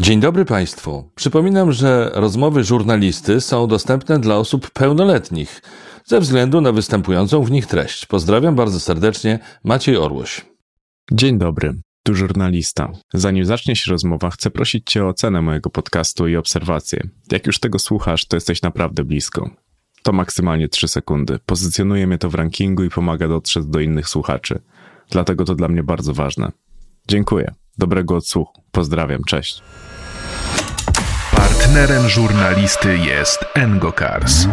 Dzień dobry Państwu. Przypominam, że rozmowy żurnalisty są dostępne dla osób pełnoletnich ze względu na występującą w nich treść. Pozdrawiam bardzo serdecznie, Maciej Orłoś. Dzień dobry, tu żurnalista. Zanim zacznie się rozmowa, chcę prosić Cię o ocenę mojego podcastu i obserwację. Jak już tego słuchasz, to jesteś naprawdę blisko. To maksymalnie 3 sekundy. Pozycjonuje mnie to w rankingu i pomaga dotrzeć do innych słuchaczy. Dlatego to dla mnie bardzo ważne. Dziękuję. Dobrego odsłuchu. Pozdrawiam. Cześć. Partnerem żurnalisty jest Engocars.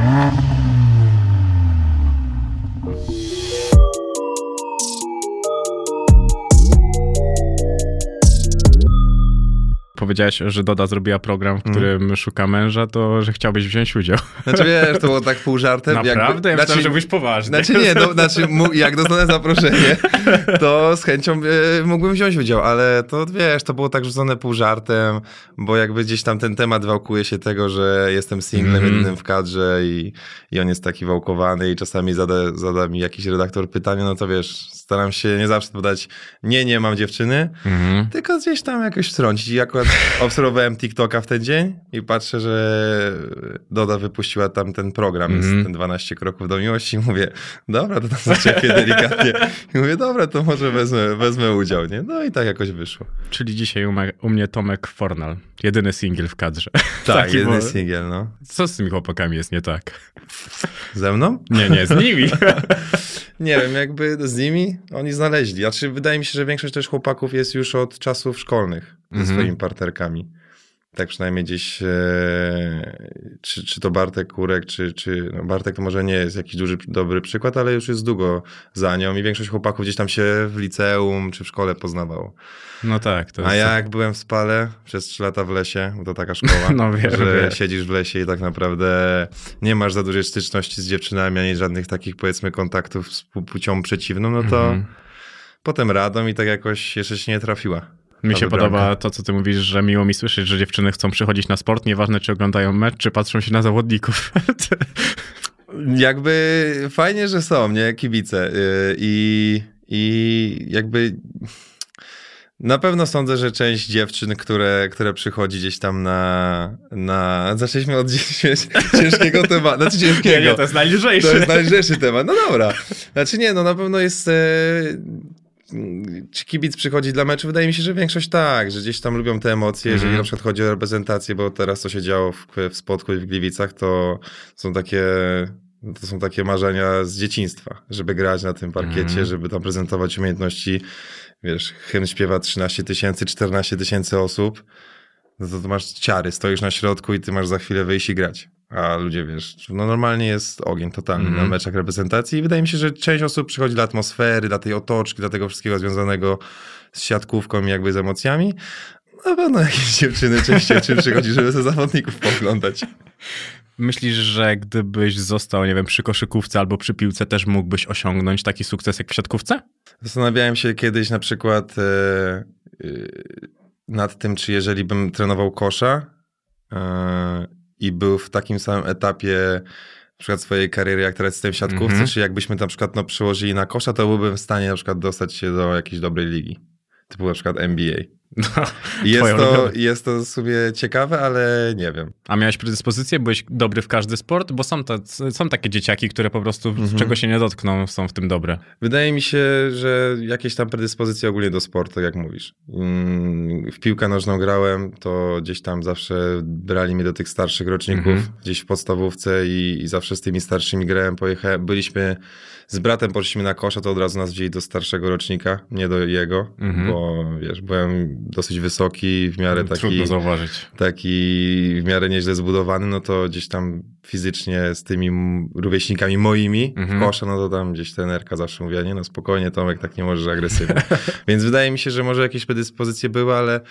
Powiedziałeś, że Doda zrobiła program, w którym mm. szuka męża, to że chciałbyś wziąć udział. Znaczy wiesz, to było tak pół żartem. Naprawdę? Jakby, ja znaczy, że byś poważny. Znaczy nie, no, znaczy jak dostanę zaproszenie, to z chęcią e, mógłbym wziąć udział, ale to wiesz, to było tak rzucone pół żartem, bo jakby gdzieś tam ten temat wałkuje się tego, że jestem singlem mm. jedynym w kadrze i, i on jest taki wałkowany i czasami zada, zada mi jakiś redaktor pytanie, no to wiesz, staram się nie zawsze podać nie, nie mam dziewczyny, mm. tylko gdzieś tam jakoś wtrącić i akurat obserwowałem TikToka w ten dzień i patrzę, że Doda wypuściła tam ten program, mm -hmm. ten 12 kroków do miłości i mówię, dobra, to tam zaczepię delikatnie. I mówię, dobra, to może wezmę, wezmę udział, nie? No i tak jakoś wyszło. Czyli dzisiaj u, u mnie Tomek Fornal, jedyny singiel w kadrze. Tak, jedyny singiel, no. Co z tymi chłopakami jest nie tak? Ze mną? Nie, nie, z nimi. nie wiem, jakby z nimi oni znaleźli. Znaczy, wydaje mi się, że większość też chłopaków jest już od czasów szkolnych ze -hmm. swoimi partnerkami. Tak przynajmniej gdzieś, e, czy, czy to Bartek Kurek, czy, czy no Bartek to może nie jest jakiś duży, dobry przykład, ale już jest długo za nią i większość chłopaków gdzieś tam się w liceum czy w szkole poznawało. No tak. To A ja jak byłem w Spale przez trzy lata w lesie, to taka szkoła, no, wiem, że wiem. siedzisz w lesie i tak naprawdę nie masz za dużej styczności z dziewczynami, ani żadnych takich powiedzmy kontaktów z płcią przeciwną, no to mhm. potem radą i tak jakoś jeszcze się nie trafiła. Mi się podoba to, co ty mówisz, że miło mi słyszeć, że dziewczyny chcą przychodzić na sport, nieważne czy oglądają mecz, czy patrzą się na zawodników. jakby fajnie, że są, nie? Kibice. Y, I, i jakby... Na pewno sądzę, że część dziewczyn, które, które przychodzi gdzieś tam na. na zaczęliśmy od ciężkiego tematu. Znaczy ciężkiego. Nie, nie, to jest najlżejszy. To jest najlżejszy temat. No dobra. Znaczy nie, no na pewno jest. Czy kibic przychodzi dla meczu? Wydaje mi się, że większość tak, że gdzieś tam lubią te emocje. Jeżeli mm -hmm. na przykład chodzi o reprezentację, bo teraz co się działo w, w Spodku i w Gliwicach, to są takie to są takie marzenia z dzieciństwa, żeby grać na tym parkiecie, mm. żeby tam prezentować umiejętności. Wiesz, hymn śpiewa 13 tysięcy, 14 tysięcy osób, no to, to masz ciary, stoisz na środku i ty masz za chwilę wyjść i grać. A ludzie, wiesz, no normalnie jest ogień totalny mm. na meczach reprezentacji i wydaje mi się, że część osób przychodzi dla atmosfery, dla tej otoczki, dla tego wszystkiego związanego z siatkówką i jakby z emocjami. Na pewno jakieś dziewczyny częściej czym przychodzi, żeby ze zawodników poglądać. Myślisz, że gdybyś został, nie wiem, przy koszykówce albo przy piłce, też mógłbyś osiągnąć taki sukces jak w siatkówce? Zastanawiałem się kiedyś na przykład e, nad tym, czy jeżeli bym trenował kosza e, i był w takim samym etapie na przykład swojej kariery, jak teraz jestem w siatkówce, mm -hmm. czy jakbyśmy na przykład no, przyłożyli na kosza, to byłbym w stanie na przykład dostać się do jakiejś dobrej ligi. Typu na przykład NBA. No, jest, to, jest to sobie ciekawe, ale nie wiem. A miałeś predyspozycję? Byłeś dobry w każdy sport? Bo są, ta, są takie dzieciaki, które po prostu mhm. czego się nie dotkną, są w tym dobre. Wydaje mi się, że jakieś tam predyspozycje ogólnie do sportu, jak mówisz. Mm, w piłkę nożną grałem, to gdzieś tam zawsze brali mnie do tych starszych roczników, mhm. gdzieś w podstawówce i, i zawsze z tymi starszymi grałem. Pojechałem, byliśmy z bratem poszliśmy na kosza, to od razu nas wzięli do starszego rocznika, nie do jego, mhm. bo wiesz, byłem dosyć wysoki, w miarę taki... Trudno zauważyć. Taki w miarę nieźle zbudowany, no to gdzieś tam fizycznie z tymi rówieśnikami moimi mhm. w kosza, no to tam gdzieś trenerka zawsze mówiła, nie no spokojnie Tomek, tak nie możesz agresywnie. Więc wydaje mi się, że może jakieś predyspozycje były, ale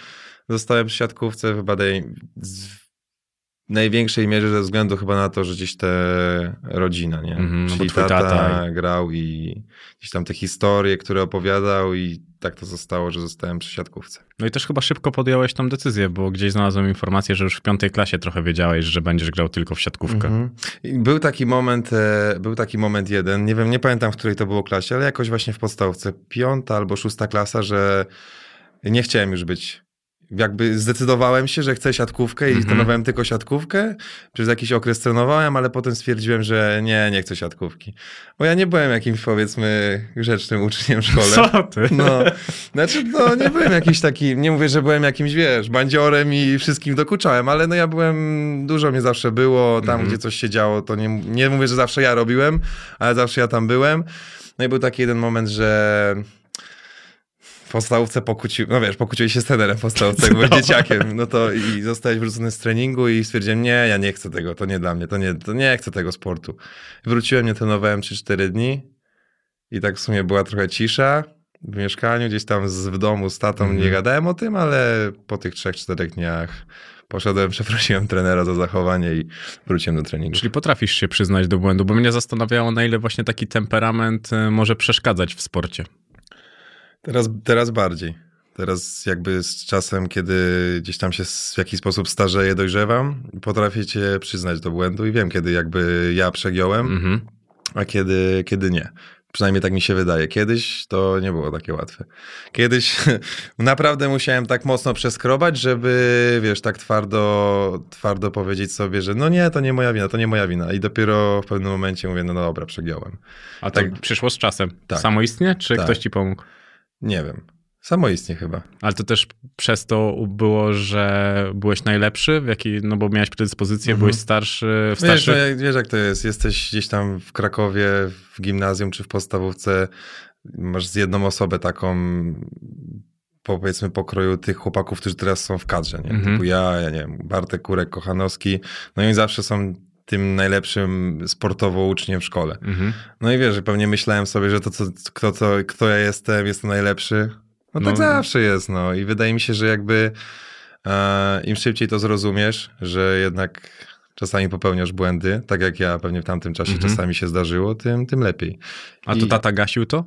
zostałem przy siatkówce, chyba największej mierze ze względu chyba na to, że gdzieś te rodzina, nie? Mm, Czyli tata, tata grał i gdzieś tam te historie, które opowiadał i tak to zostało, że zostałem przy siatkówce. No i też chyba szybko podjąłeś tą decyzję, bo gdzieś znalazłem informację, że już w piątej klasie trochę wiedziałeś, że będziesz grał tylko w siatkówkę. Mm -hmm. Był taki moment, e, był taki moment jeden, nie wiem, nie pamiętam, w której to było klasie, ale jakoś właśnie w podstawce, piąta albo szósta klasa, że nie chciałem już być jakby zdecydowałem się, że chcę siatkówkę i Mhm. trenowałem tylko siatkówkę. Przez jakiś okres trenowałem, ale potem stwierdziłem, że nie, nie chcę siatkówki. Bo ja nie byłem jakimś powiedzmy grzecznym uczniem w szkole. Co ty? No, znaczy, no, nie byłem jakiś taki, nie mówię, że byłem jakimś, wiesz, bandziorem i wszystkim dokuczałem, ale no ja byłem, dużo mnie zawsze było, tam Mhm. gdzie coś się działo, to nie, nie mówię, że zawsze ja robiłem, ale zawsze ja tam byłem. No i był taki jeden moment, że podstawówce pokłócił, no wiesz, pokłóciłeś się z trenerem w podstawówce, jak byłeś dzieciakiem, no to i zostałeś wrócony z treningu i stwierdziłem, nie, ja nie chcę tego, to nie dla mnie, to nie, to nie chcę tego sportu. Wróciłem, nie trenowałem 3-4 dni i tak w sumie była trochę cisza w mieszkaniu, gdzieś tam z, w domu z tatą Mhm. nie gadałem o tym, ale po tych 3-4 dniach poszedłem, przeprosiłem trenera za zachowanie i wróciłem do treningu. Czyli potrafisz się przyznać do błędu, bo mnie zastanawiało, na ile właśnie taki temperament y, może przeszkadzać w sporcie. Teraz, teraz bardziej. Teraz jakby z czasem, kiedy gdzieś tam się w jakiś sposób starzeję, dojrzewam, potrafię się przyznać do błędu i wiem, kiedy jakby ja przegiąłem, Mhm. a kiedy, kiedy nie. Przynajmniej tak mi się wydaje. Kiedyś to nie było takie łatwe. Kiedyś naprawdę musiałem tak mocno przeskrobać, żeby, wiesz, tak twardo, twardo powiedzieć sobie, że no nie, to nie moja wina, to nie moja wina. I dopiero w pewnym momencie mówię, no, dobra, przegiąłem. A to Tak. przyszło z czasem. Tak. Samoistnie, czy Tak. ktoś ci pomógł? Nie wiem. Samoistnie chyba. Ale to też przez to było, że byłeś najlepszy, w jaki, no bo miałeś predyspozycję, Mhm. byłeś starszy, w Wiesz, starszych... no, jak, wiesz jak to jest, jesteś gdzieś tam w Krakowie, w gimnazjum czy w podstawówce, masz z jedną osobę taką powiedzmy pokroju tych chłopaków, którzy teraz są w kadrze, nie? Mhm. Typu ja, ja nie wiem, Bartek Kurek, Kochanowski, no i zawsze są tym najlepszym sportowo uczniem w szkole. Mhm. No i wiesz, że pewnie myślałem sobie, że to, co, kto, co, kto ja jestem, jestem najlepszy. No tak No. zawsze jest, no. I wydaje mi się, że jakby e, im szybciej to zrozumiesz, że jednak czasami popełniasz błędy, tak jak ja pewnie w tamtym czasie Mhm. czasami się zdarzyło, tym, tym lepiej. A to I- tata gasił to?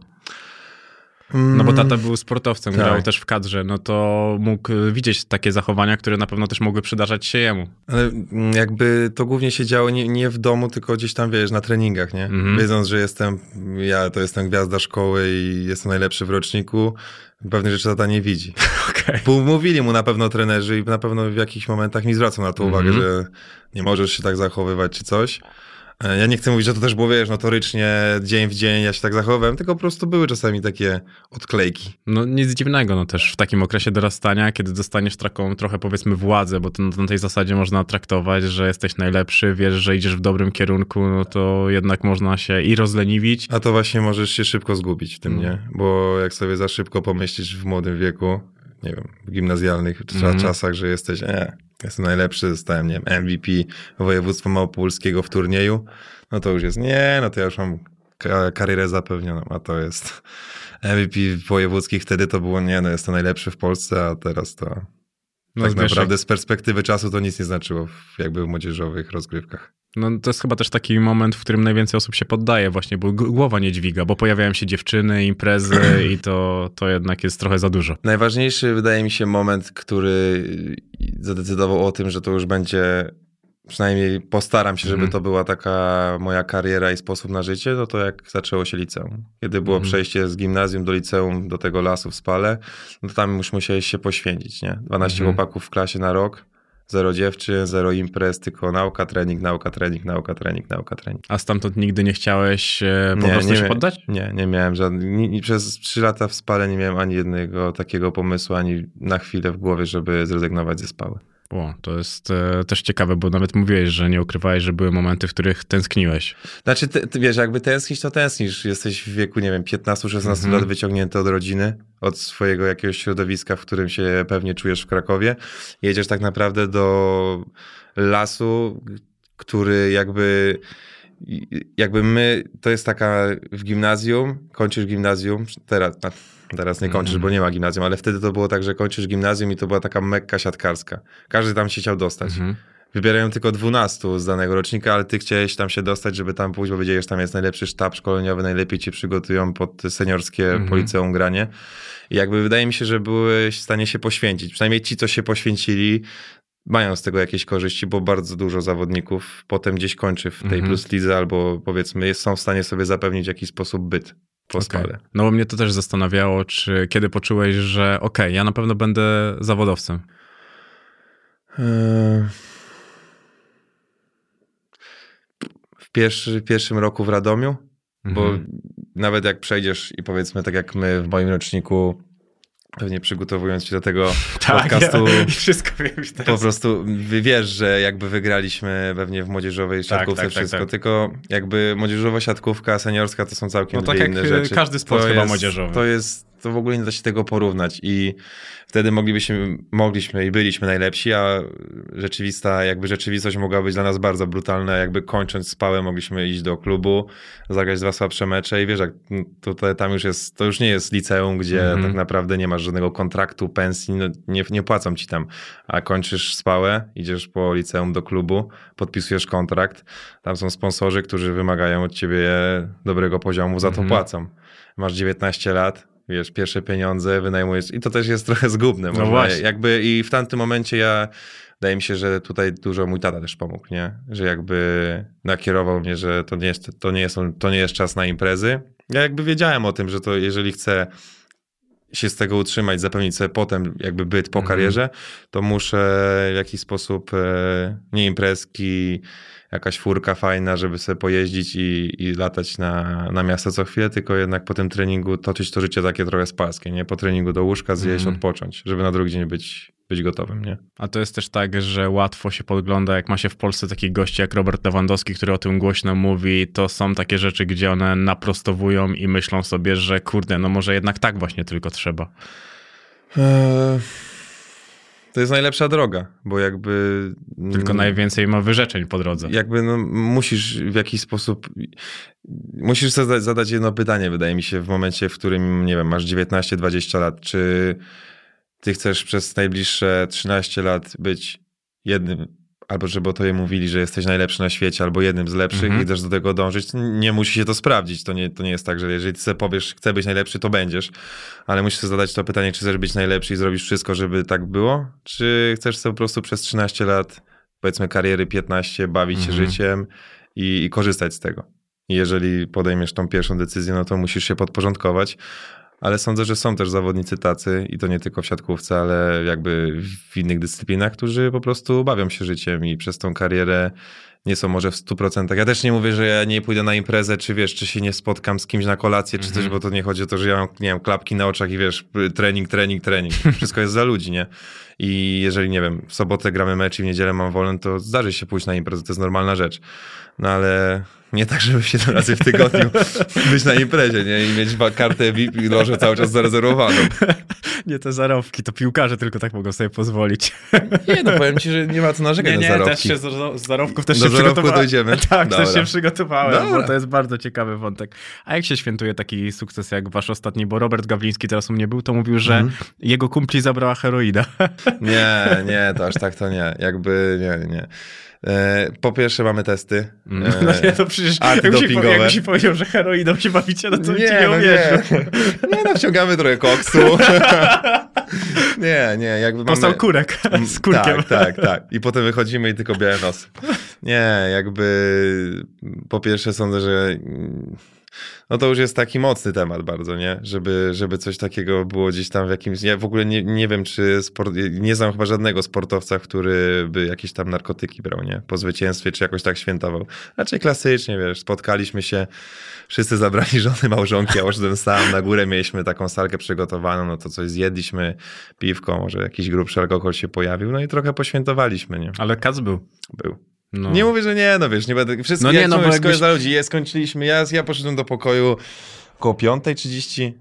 No bo Mm, tata był sportowcem, tak. grał też w kadrze, no to mógł y, widzieć takie zachowania, które na pewno też mogły przydarzać się jemu. Ale mm, jakby to głównie się działo nie, nie w domu, tylko gdzieś tam, wiesz, na treningach, nie? Mhm. Wiedząc, że jestem, ja to jestem gwiazda szkoły i jestem najlepszy w roczniku, pewnych rzeczy tata nie widzi. Okej. Bo Mówili mu na pewno trenerzy i na pewno w jakichś momentach mi zwracał na to uwagę, Mhm. że nie możesz się tak zachowywać czy coś. E, Ja nie chcę mówić, że to też było, wiesz, notorycznie dzień w dzień ja się tak zachowywałem, tylko po prostu były czasami takie odklejki. No nic dziwnego, no też w takim okresie dorastania, kiedy dostaniesz taką trochę powiedzmy władzę, bo to na tej zasadzie można traktować, że jesteś najlepszy, wiesz, że idziesz w dobrym kierunku, no to jednak można się i rozleniwić. A to właśnie możesz się szybko zgubić w tym, Mm. nie? Bo jak sobie za szybko pomyślisz w młodym wieku, nie wiem, w gimnazjalnych Mhm. czasach, że jesteś, e, jestem najlepszy, zostałem, nie wiem, MVP województwa małopolskiego w turnieju, no to już jest, nie, no to ja już mam ka- karierę zapewnioną, a to jest MVP wojewódzkich, wtedy to było, nie, no jestem najlepszy w Polsce, a teraz to No tak naprawdę z perspektywy czasu to nic nie znaczyło w, jakby w młodzieżowych rozgrywkach. No to jest chyba też taki moment, w którym najwięcej osób się poddaje właśnie, bo głowa nie dźwiga, bo pojawiają się dziewczyny, imprezy i to, to jednak jest trochę za dużo. Najważniejszy wydaje mi się moment, który zadecydował o tym, że to już będzie, przynajmniej postaram się, żeby Mhm. to była taka moja kariera i sposób na życie, no to jak zaczęło się liceum. Kiedy było Mhm. przejście z gimnazjum do liceum, do tego lasu w Spale, no to tam już musiałeś się poświęcić, nie? 12 Mhm. chłopaków w klasie na rok, zero dziewczyn, zero imprez, tylko nauka, trening, nauka, trening, nauka, trening, nauka, trening. A stamtąd nigdy nie chciałeś e, po Nie, prostu nie się poddać? Nie, nie miałem żadnych. Przez trzy lata w spale nie miałem ani jednego takiego pomysłu, ani na chwilę w głowie, żeby zrezygnować ze spały. O, to jest e, też ciekawe, bo nawet mówiłeś, że nie ukrywałeś, że były momenty, w których tęskniłeś. Znaczy, ty, ty wiesz, jakby tęsknić, to tęsknisz. Jesteś w wieku, nie wiem, 15-16 Mhm. lat wyciągnięty od rodziny, od swojego jakiegoś środowiska, w którym się pewnie czujesz w Krakowie. Jedziesz tak naprawdę do lasu, który jakby jakby my, to jest taka w gimnazjum, kończysz gimnazjum, teraz, teraz nie kończysz, bo nie ma gimnazjum, ale wtedy to było tak, że kończysz gimnazjum i to była taka mekka siatkarska. Każdy tam się chciał dostać. Mhm. Wybierają tylko 12 z danego rocznika, ale ty chciałeś tam się dostać, żeby tam pójść, bo wiedziałeś, że tam jest najlepszy sztab szkoleniowy, najlepiej ci przygotują pod seniorskie Mhm. policeum granie. I jakby wydaje mi się, że byłeś w stanie się poświęcić. Przynajmniej ci, co się poświęcili, mają z tego jakieś korzyści, bo bardzo dużo zawodników potem gdzieś kończy w tej Mhm. plus lidze albo powiedzmy są w stanie sobie zapewnić w jakiś sposób byt po spale. No bo mnie to też zastanawiało, czy kiedy poczułeś, że okej, ja na pewno będę zawodowcem. E, w, pierwszy, pierwszym roku w Radomiu, bo Mhm. nawet jak przejdziesz i powiedzmy tak jak my w moim roczniku, pewnie przygotowując się do tego podcastu, Tak, ja, wszystko wiem już po teraz. prostu wiesz, że jakby wygraliśmy pewnie w młodzieżowej siatkówce tak, tak, wszystko, tak. tylko jakby młodzieżowa siatkówka, seniorska to są całkiem No tak inne y, rzeczy. każdy sport To chyba jest- młodzieżowy. To jest, to w ogóle nie da się tego porównać i wtedy moglibyśmy, mogliśmy i byliśmy najlepsi, a rzeczywista, jakby rzeczywistość mogła być dla nas bardzo brutalna, jakby kończąc spałę mogliśmy iść do klubu, zagrać dwa słabsze mecze i wiesz, jak tutaj tam już jest, to już nie jest liceum, gdzie Mhm. tak naprawdę nie masz żadnego kontraktu, pensji, no, nie, nie płacą ci tam, a kończysz spałę, idziesz po liceum do klubu, podpisujesz kontrakt, tam są sponsorzy, którzy wymagają od ciebie dobrego poziomu, za to Mhm. płacą. Masz 19 lat, wiesz, pierwsze pieniądze wynajmujesz i to też jest trochę zgubne. No właśnie. Jakby i w tamtym momencie ja, wydaje mi się, że tutaj dużo mój tata też pomógł, nie? Że jakby nakierował mnie, że to nie jest, to nie jest, to nie jest czas na imprezy. Ja jakby wiedziałem o tym, że to jeżeli chcę się z tego utrzymać, zapewnić sobie potem jakby byt po Mhm. karierze, to muszę w jakiś sposób e, nie imprezki, jakaś furka fajna, żeby sobie pojeździć i, i latać na, na miasto co chwilę, tylko jednak po tym treningu toczyć to życie takie trochę spalskie, nie? Po treningu do łóżka zjeść, Mhm. odpocząć, żeby na drugi dzień być, być gotowym, nie? A to jest też tak, że łatwo się podgląda, jak ma się w Polsce takich gości jak Robert Lewandowski, który o tym głośno mówi, to są takie rzeczy, gdzie one naprostowują i myślą sobie, że kurde, no może jednak tak właśnie tylko trzeba. Eee, To jest najlepsza droga, bo jakby... Tylko mm, najwięcej ma wyrzeczeń po drodze. jakby no, musisz w jakiś sposób. Musisz sobie zadać, zadać jedno pytanie, wydaje mi się, w momencie, w którym, nie wiem, masz 19-20 lat. Czy ty chcesz przez najbliższe 13 lat być jednym, albo żeby o tobie mówili, że jesteś najlepszy na świecie, albo jednym z lepszych Mhm. i chcesz do tego dążyć, nie musi się to sprawdzić. To nie, to nie jest tak, że jeżeli ty sobie powiesz, chcę być najlepszy, to będziesz, ale musisz sobie zadać to pytanie, czy chcesz być najlepszy i zrobisz wszystko, żeby tak było, czy chcesz sobie po prostu przez 13 lat, powiedzmy kariery 15, bawić się Mhm. życiem i, i korzystać z tego. I jeżeli podejmiesz tą pierwszą decyzję, no to musisz się podporządkować. Ale sądzę, że są też zawodnicy tacy, i to nie tylko w siatkówce, ale jakby w innych dyscyplinach, którzy po prostu bawią się życiem i przez tą karierę nie są może w 100%. Ja też nie mówię, że ja nie pójdę na imprezę, czy wiesz, czy się nie spotkam z kimś na kolację, czy coś, Mhm. bo to nie chodzi o to, że ja mam, nie wiem, klapki na oczach i wiesz, trening, trening, trening. Wszystko jest za ludzi, nie? I jeżeli, nie wiem, w sobotę gramy mecz i w niedzielę mam wolę, to zdarzy się pójść na imprezę, to jest normalna rzecz. No ale nie tak, żeby 7 razy w tygodniu być na imprezie, nie? I mieć kartę VIP i lożę cały czas zarezerwowaną. Nie te zarobki, to piłkarze tylko tak mogą sobie pozwolić. Nie no, powiem ci, że nie ma co narzekać Nie, na nie, zarobki. też się z, z zarobków też Do się zarobku przygotowałem. dojdziemy? Tak, Dobra. też się przygotowałem, Dobra. bo to jest bardzo ciekawy wątek. A jak się świętuje taki sukces jak wasz ostatni, bo Robert Gawliński teraz u mnie był, to mówił, że Mhm. jego kumpli zabrała heroida. Nie, nie, to aż tak to nie. Jakby nie, nie. E, po pierwsze mamy testy. No E, nie, to przecież antydopingowe. jakbyś powiedział, że heroidą się bawicie, no to nie, nie no nie. nie, no wciągamy trochę koksu. nie, nie, jakby mamy... Dostał kurek z kurkiem. Tak, tak, tak. I potem wychodzimy i tylko białe nosy. Nie, jakby po pierwsze sądzę, że no to już jest taki mocny temat bardzo, nie? Żeby, żeby coś takiego było gdzieś tam w jakimś... Ja w ogóle nie, nie wiem, czy sport... Nie znam chyba żadnego sportowca, który by jakieś tam narkotyki brał, nie? Po zwycięstwie, czy jakoś tak świętował. Raczej klasycznie, wiesz, spotkaliśmy się, wszyscy zabrali żony, małżonki, ja poszedłem sam, na górę mieliśmy taką salkę przygotowaną, no to coś zjedliśmy, piwko, może jakiś grubszy alkohol się pojawił, no i trochę poświętowaliśmy, nie? Ale Kac był. Był. No. Nie mówię, że nie, no wiesz, nie będę. Wszystko No nie, no bo jakbyś- dla ludzi. Je, skończyliśmy. Ja, ja poszedłem do pokoju koło 5.30.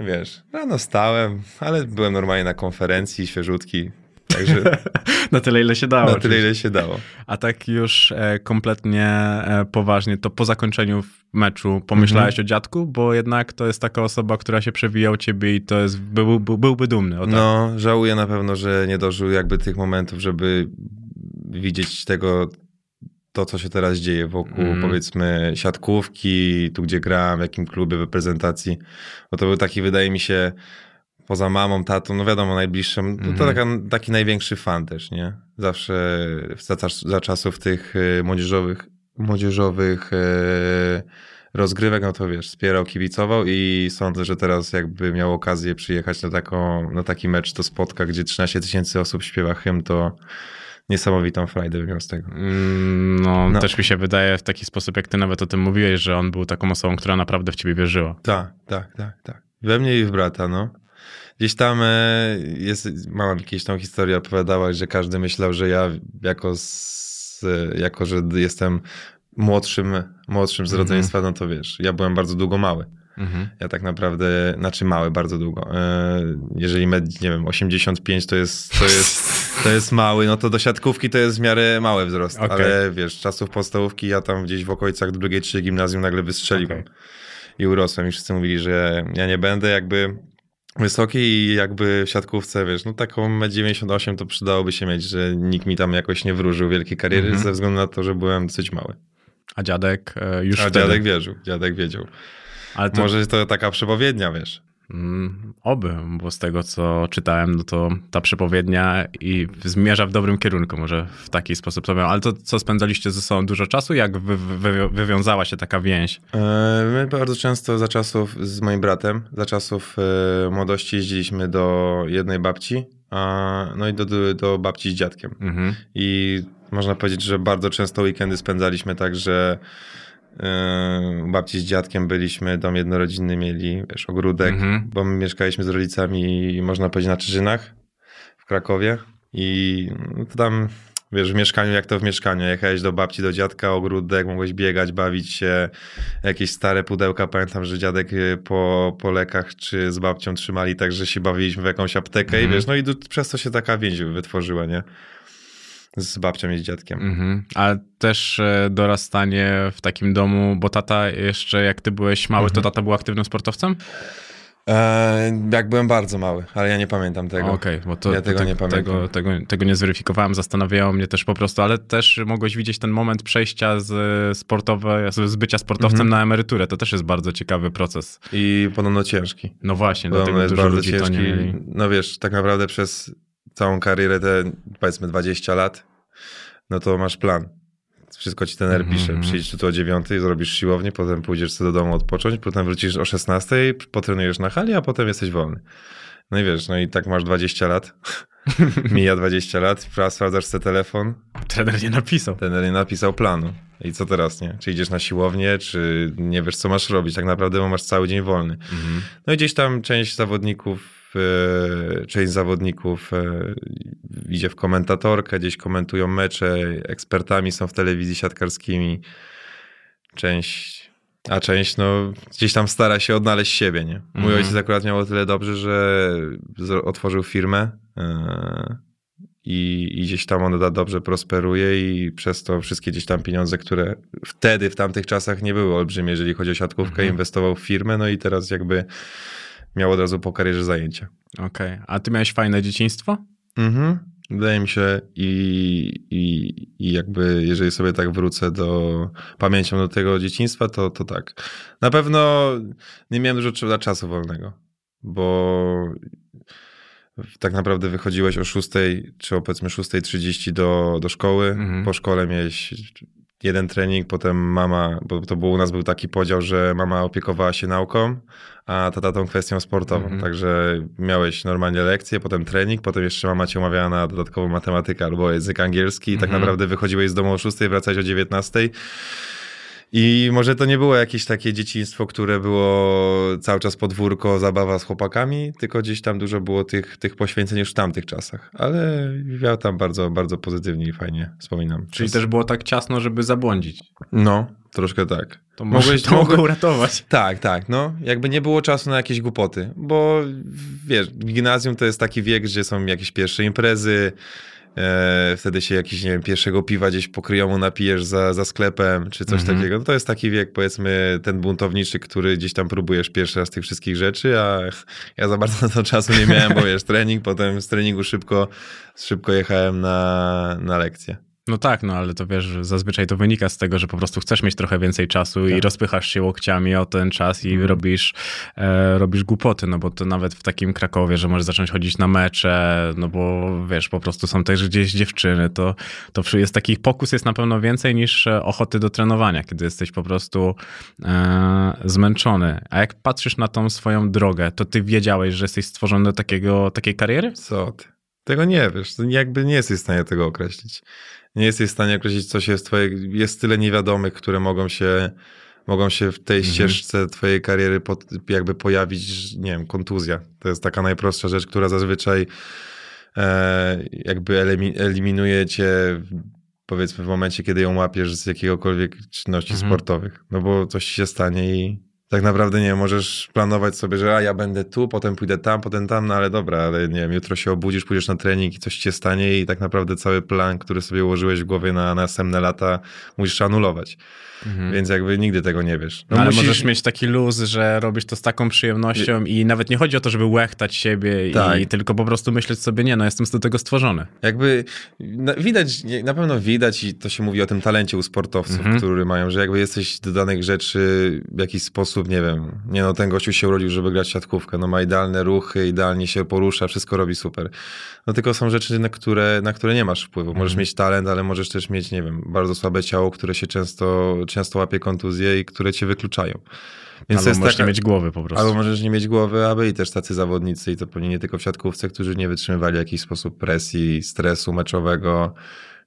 Wiesz, rano stałem, ale byłem normalnie na konferencji, świeżutki. Także Na tyle, ile się dało. na tyle, ile się dało. A tak już e, kompletnie e, poważnie, to po zakończeniu meczu pomyślałeś Mhm. o dziadku? Bo jednak to jest taka osoba, która się przewija u ciebie i to jest, był, był, byłby dumny. O tak. No, żałuję na pewno, że nie dożył jakby tych momentów, żeby widzieć tego, to co się teraz dzieje wokół Mhm. powiedzmy siatkówki, tu gdzie grałem, w jakim klubie, w reprezentacji. Bo to był taki, wydaje mi się, poza mamą, tatą, no wiadomo, najbliższym, to, to Mhm. taka, taki największy fan też, nie? Zawsze za, za czasów tych e, młodzieżowych, młodzieżowych e, rozgrywek, no to wiesz, wspierał, kibicował i sądzę, że teraz jakby miał okazję przyjechać na, taką, na taki mecz do spotka, gdzie 13 tysięcy osób śpiewa hymn, to niesamowitą frajdę wymiał z tego. Mm, no, No. też mi się wydaje w taki sposób, jak ty nawet o tym mówiłeś, że on był taką osobą, która naprawdę w ciebie wierzyła. Tak, tak, tak, tak. We mnie i w brata, no. Gdzieś tam e, jest, mama mi kiedyś tą historię opowiadała, że każdy myślał, że ja jako, z, e, jako że jestem młodszym, młodszym z Mhm. rodzeństwa, no to wiesz, ja byłem bardzo długo mały. Mhm. Ja tak naprawdę, znaczy mały bardzo długo. E, Jeżeli med, nie wiem, 85 to jest, to jest, to jest mały, no to do siatkówki to jest w miarę mały wzrost. Okej. Ale wiesz, czasów podstawówki ja tam gdzieś w okolicach drugiej, trzeciej gimnazjum nagle wystrzeliłem. Okej. I urosłem i wszyscy mówili, że ja nie będę jakby wysoki i jakby w siatkówce, wiesz, no taką 98 to przydałoby się mieć, że nikt mi tam jakoś nie wróżył wielkiej kariery Mhm. ze względu na to, że byłem dosyć mały. A dziadek e, już A wtedy. dziadek wierzył, dziadek wiedział. Ale to, Może to taka przepowiednia, wiesz. Mm, Oby, bo z tego co czytałem, no to ta przepowiednia i zmierza w dobrym kierunku, może w taki sposób to miał. Ale to co, spędzaliście ze sobą dużo czasu? Jak wy, wy, wywiązała się taka więź? E, My bardzo często za czasów z moim bratem, za czasów e, młodości jeździliśmy do jednej babci, no i do, do, babci z dziadkiem. Mhm. I można powiedzieć, że bardzo często weekendy spędzaliśmy tak, że babci z dziadkiem byliśmy, dom jednorodzinny mieli, wiesz, ogródek, Mhm. bo my mieszkaliśmy z rodzicami, można powiedzieć, na Czyżynach w Krakowie i no to tam, wiesz, w mieszkaniu, jak to w mieszkaniu, jechałeś do babci, do dziadka, ogródek, mogłeś biegać, bawić się, jakieś stare pudełka, pamiętam, że dziadek y, po, po lekach czy z babcią trzymali tak, że się bawiliśmy w jakąś aptekę i Mhm. wiesz, no i du- przez to się taka więź wytworzyła, nie? Z babcią i z dziadkiem. Mhm. Ale też e, dorastanie w takim domu, bo tata jeszcze jak ty byłeś mały, to tata był aktywnym sportowcem? E, jak byłem bardzo mały, ale ja nie pamiętam tego. Okej, bo to, Ja to tego te- nie pamiętam. Tego, tego, tego nie zweryfikowałem, zastanawiało mnie też po prostu, ale też mogłeś widzieć ten moment przejścia z sportowe, z bycia sportowcem Mhm. na emeryturę. To też jest bardzo ciekawy proces. I podobno ciężki. No właśnie, Podobno dlatego jest dużo bardzo ludzi to ciężki. nie mieli. No wiesz, tak naprawdę przez całą karierę, te powiedzmy 20 lat, no to masz plan. Wszystko ci tener Mhm, pisze. Przyjdź tu o 9, zrobisz siłownię, potem pójdziesz sobie do domu odpocząć, potem wrócisz o 16, potrenujesz na hali, a potem jesteś wolny. No i wiesz, no i tak masz 20 lat. Mija 20 lat, sprawdzasz sobie telefon, Trener nie napisał. Trener nie napisał planu. I co teraz, nie? Czy idziesz na siłownię, czy nie wiesz, co masz robić? Tak naprawdę bo masz cały dzień wolny. Mhm. No i gdzieś tam część zawodników, część zawodników e, idzie w komentatorkę, gdzieś komentują mecze, ekspertami są w telewizji siatkarskimi. Część, a część no gdzieś tam stara się odnaleźć siebie, nie? Mój Mhm. ojciec akurat miał o tyle dobrze, że otworzył firmę e, i, i gdzieś tam ona dobrze prosperuje i przez to wszystkie gdzieś tam pieniądze, które wtedy, w tamtych czasach nie były olbrzymie, jeżeli chodzi o siatkówkę, Mhm. inwestował w firmę, no i teraz jakby miał od razu po karierze zajęcia. Okej. A ty miałeś fajne dzieciństwo? Mhm. Wydaje mi się i, i, i jakby jeżeli sobie tak wrócę do pamięcią do tego dzieciństwa, to, to tak. Na pewno nie miałem dużo cza- czasu wolnego, bo tak naprawdę wychodziłeś o 6 czy o powiedzmy 6.30 do, do szkoły. Mhm. Po szkole miałeś jeden trening, potem mama, bo to było u nas był taki podział, że mama opiekowała się nauką, a tata tą kwestią sportową. Mhm. Także miałeś normalnie lekcje, potem trening, potem jeszcze mama cię umawiała na dodatkową matematykę albo język angielski i tak Mhm. naprawdę wychodziłeś z domu o 6, wracałeś o 19. I może to nie było jakieś takie dzieciństwo, które było cały czas podwórko, zabawa z chłopakami, tylko gdzieś tam dużo było tych, tych poświęceń już w tamtych czasach. Ale ja tam bardzo, bardzo pozytywnie i fajnie wspominam. Czyli Czas- też było tak ciasno, żeby zabłądzić. No, troszkę tak. To Mogłeś- to mogło mogłeś- uratować. Tak, tak, no. Jakby nie było czasu na jakieś głupoty, bo wiesz, gimnazjum to jest taki wiek, gdzie są jakieś pierwsze imprezy, e, wtedy się jakiś, nie wiem, pierwszego piwa gdzieś po kryjomu napijesz za, za sklepem, czy coś Mhm. takiego. No to jest taki wiek, powiedzmy, ten buntowniczy, który gdzieś tam próbujesz pierwszy raz tych wszystkich rzeczy, a ja za bardzo na to czasu nie miałem, bo wiesz, trening, potem z treningu szybko, szybko jechałem na, na lekcję. No tak, no ale to wiesz, zazwyczaj to wynika z tego, że po prostu chcesz mieć trochę więcej czasu tak. i rozpychasz się łokciami o ten czas i mm. robisz, e, robisz głupoty, no bo to nawet w takim Krakowie, że możesz zacząć chodzić na mecze, no bo wiesz, po prostu są też gdzieś dziewczyny, to, to jest taki pokus jest na pewno więcej niż e, ochoty do trenowania, kiedy jesteś po prostu e, zmęczony. A jak patrzysz na tą swoją drogę, to ty wiedziałeś, że jesteś stworzony do takiego, takiej kariery? Co ty? Tego nie wiesz, jakby nie jesteś w stanie tego określić nie jesteś w stanie określić, co się jest twoje, jest tyle niewiadomych, które mogą się, mogą się w tej mhm. ścieżce twojej kariery pod, jakby pojawić, nie wiem, kontuzja. To jest taka najprostsza rzecz, która zazwyczaj e, jakby eliminuje cię powiedzmy w momencie, kiedy ją łapiesz z jakiegokolwiek czynności mhm. sportowych. No bo coś się stanie i tak naprawdę nie możesz planować sobie, że a ja będę tu, potem pójdę tam, potem tam, no ale dobra, ale nie wiem, jutro się obudzisz, pójdziesz na trening i coś ci się stanie i tak naprawdę cały plan, który sobie ułożyłeś w głowie na następne lata musisz anulować. Mhm. Więc jakby nigdy tego nie wiesz. No, ale musisz... możesz mieć taki luz, że robisz to z taką przyjemnością i nawet nie chodzi o to, żeby łechtać siebie tak. i tylko po prostu myśleć sobie, nie no, jestem do tego stworzony. Jakby widać, na pewno widać i to się mówi o tym talencie u sportowców, mhm. który mają, że jakby jesteś do danych rzeczy w jakiś sposób, nie wiem, nie no, ten gościu się urodził, żeby grać siatkówkę, no ma idealne ruchy, idealnie się porusza, wszystko robi super. No tylko są rzeczy, na które, na które nie masz wpływu. Możesz mhm. mieć talent, ale możesz też mieć, nie wiem, bardzo słabe ciało, które się często często łapie kontuzje i które cię wykluczają. Więc albo możesz taka, nie mieć głowy po prostu. Albo możesz nie mieć głowy, a byli też tacy zawodnicy i to pewnie nie tylko w siatkówce, którzy nie wytrzymywali w jakiś sposób presji, stresu meczowego,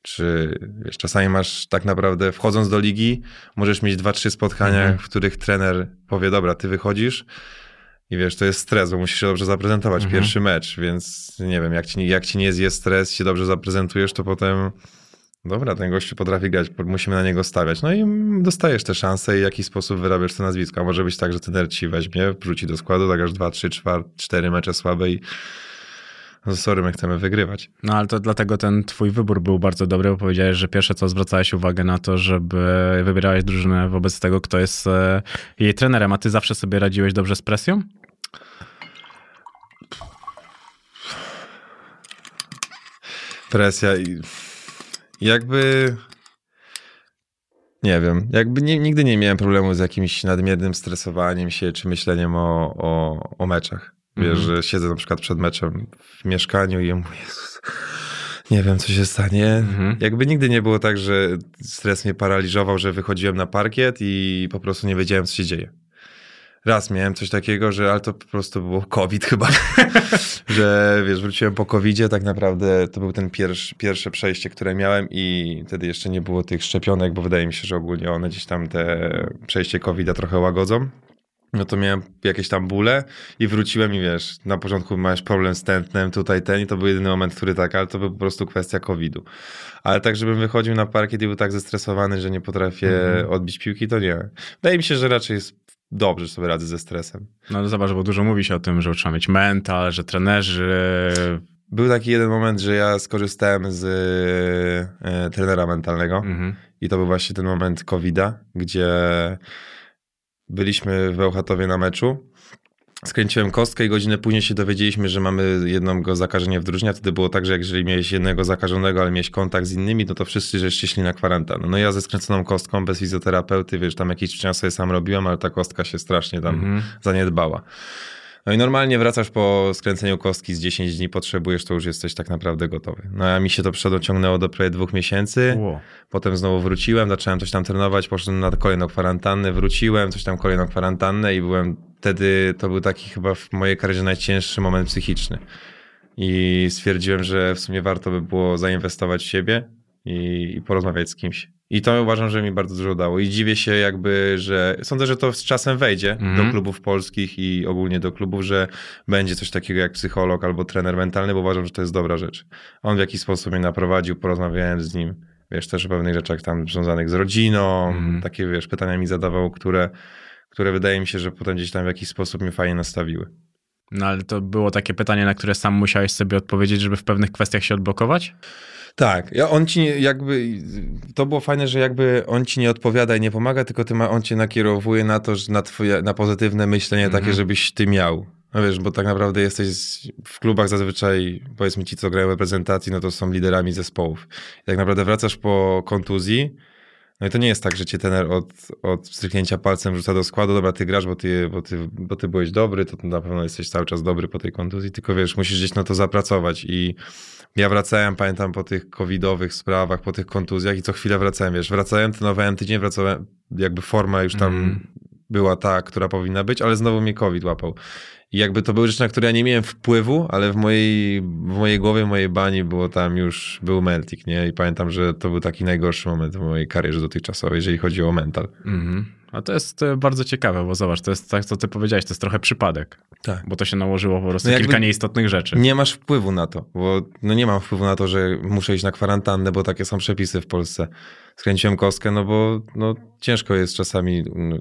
czy wiesz, czasami masz tak naprawdę, wchodząc do ligi, możesz mieć dwa, trzy spotkania, mhm. w których trener powie, dobra, ty wychodzisz i wiesz, to jest stres, bo musisz się dobrze zaprezentować, mhm. pierwszy mecz, więc nie wiem, jak ci, jak ci nie zje stres, się dobrze zaprezentujesz, to potem Dobra, ten gościu potrafi grać, musimy na niego stawiać. No i dostajesz te szanse i w jakiś sposób wyrabiasz to nazwisko. A może być tak, że ten ci weźmie, wrzuci do składu, zagrasz dwa, trzy, cztery mecze słabe i no sorry, my chcemy wygrywać. No ale to dlatego ten twój wybór był bardzo dobry, bo powiedziałeś, że pierwsze co zwracałeś uwagę na to, żeby wybierałeś drużynę wobec tego, kto jest e, jej trenerem, a ty zawsze sobie radziłeś dobrze z presją? Presja i jakby. Nie wiem, jakby nie, nigdy nie miałem problemu z jakimś nadmiernym stresowaniem się czy myśleniem o, o, o meczach. Wiesz, mm. że siedzę na przykład przed meczem w mieszkaniu i mówię, Jezus, nie wiem, co się stanie. Mm. Jakby nigdy nie było tak, że stres mnie paraliżował, że wychodziłem na parkiet i po prostu nie wiedziałem, co się dzieje raz miałem coś takiego, że ale to po prostu było COVID chyba, że wiesz, wróciłem po COVIDzie, tak naprawdę to był ten pierwszy, pierwsze przejście, które miałem i wtedy jeszcze nie było tych szczepionek, bo wydaje mi się, że ogólnie one gdzieś tam te przejście COVID-a trochę łagodzą. No to miałem jakieś tam bóle i wróciłem i wiesz, na początku masz problem z tętnem, tutaj ten i to był jedyny moment, który tak, ale to był po prostu kwestia COVID-u. Ale tak, żebym wychodził na parkiet i był tak zestresowany, że nie potrafię mm -hmm. odbić piłki, to nie. Wydaje mi się, że raczej jest dobrze sobie radzę ze stresem. No ale zobacz, bo dużo mówi się o tym, że trzeba mieć mental, że trenerzy... Był taki jeden moment, że ja skorzystałem z e, trenera mentalnego mhm. i to był właśnie ten moment COVID-a, gdzie byliśmy w Bełchatowie na meczu Skręciłem kostkę i godzinę później się dowiedzieliśmy, że mamy jednego zakażenie w drużynie. Wtedy było tak, że jeżeli miałeś jednego zakażonego, ale miałeś kontakt z innymi, no to wszyscy żeście szli na kwarantannę. No ja ze skręconą kostką, bez fizjoterapeuty, wiesz, tam jakiś czas sobie sam robiłem, ale ta kostka się strasznie tam mm -hmm. zaniedbała. No i normalnie wracasz po skręceniu kostki z 10 dni, potrzebujesz, to już jesteś tak naprawdę gotowy. No a mi się to przedociągnęło do prawie dwóch miesięcy. Wow. Potem znowu wróciłem, zacząłem coś tam trenować, poszedłem na kolejną kwarantannę, wróciłem, coś tam kolejną kwarantannę i byłem wtedy, to był taki chyba w mojej karierze najcięższy moment psychiczny. I stwierdziłem, że w sumie warto by było zainwestować w siebie i, i porozmawiać z kimś. I to uważam, że mi bardzo dużo dało. I dziwię się jakby, że sądzę, że to z czasem wejdzie mm do klubów polskich i ogólnie do klubów, że będzie coś takiego jak psycholog albo trener mentalny, bo uważam, że to jest dobra rzecz. On w jakiś sposób mnie naprowadził, porozmawiałem z nim, wiesz, też o pewnych rzeczach tam związanych z rodziną, mm takie, wiesz, pytania mi zadawał, które, które wydaje mi się, że potem gdzieś tam w jakiś sposób mnie fajnie nastawiły. No ale to było takie pytanie, na które sam musiałeś sobie odpowiedzieć, żeby w pewnych kwestiach się odblokować? Tak, ja, on ci nie, jakby, to było fajne, że jakby on ci nie odpowiada i nie pomaga, tylko ty ma, on cię nakierowuje na to, że na, twoje, na pozytywne myślenie mm -hmm. takie, żebyś ty miał. No wiesz, bo tak naprawdę jesteś w klubach zazwyczaj, powiedzmy ci, co grają reprezentacji, no to są liderami zespołów. I tak naprawdę wracasz po kontuzji, no i to nie jest tak, że cię tener od, od stryknięcia palcem rzuca do składu, dobra, ty grasz, bo ty, bo, ty, bo ty byłeś dobry, to na pewno jesteś cały czas dobry po tej kontuzji, tylko wiesz, musisz gdzieś na to zapracować i ja wracałem, pamiętam, po tych covidowych sprawach, po tych kontuzjach i co chwilę wracałem, wiesz, wracałem, trenowałem tydzień, wracałem, jakby forma już tam mm. była ta, która powinna być, ale znowu mnie covid łapał. I jakby to były rzeczy, na które ja nie miałem wpływu, ale w mojej, w mojej głowie, w mojej bani było tam już, był Meltik, nie? I pamiętam, że to był taki najgorszy moment w mojej karierze dotychczasowej, jeżeli chodzi o mental. Mhm. A to jest e, bardzo ciekawe, bo zobacz, to jest tak, co ty powiedziałeś, to jest trochę przypadek. Tak. Bo to się nałożyło po prostu no kilka nieistotnych rzeczy. Nie masz wpływu na to, bo no nie mam wpływu na to, że muszę iść na kwarantannę, bo takie są przepisy w Polsce. Skręciłem kostkę, no bo no, ciężko jest czasami, no,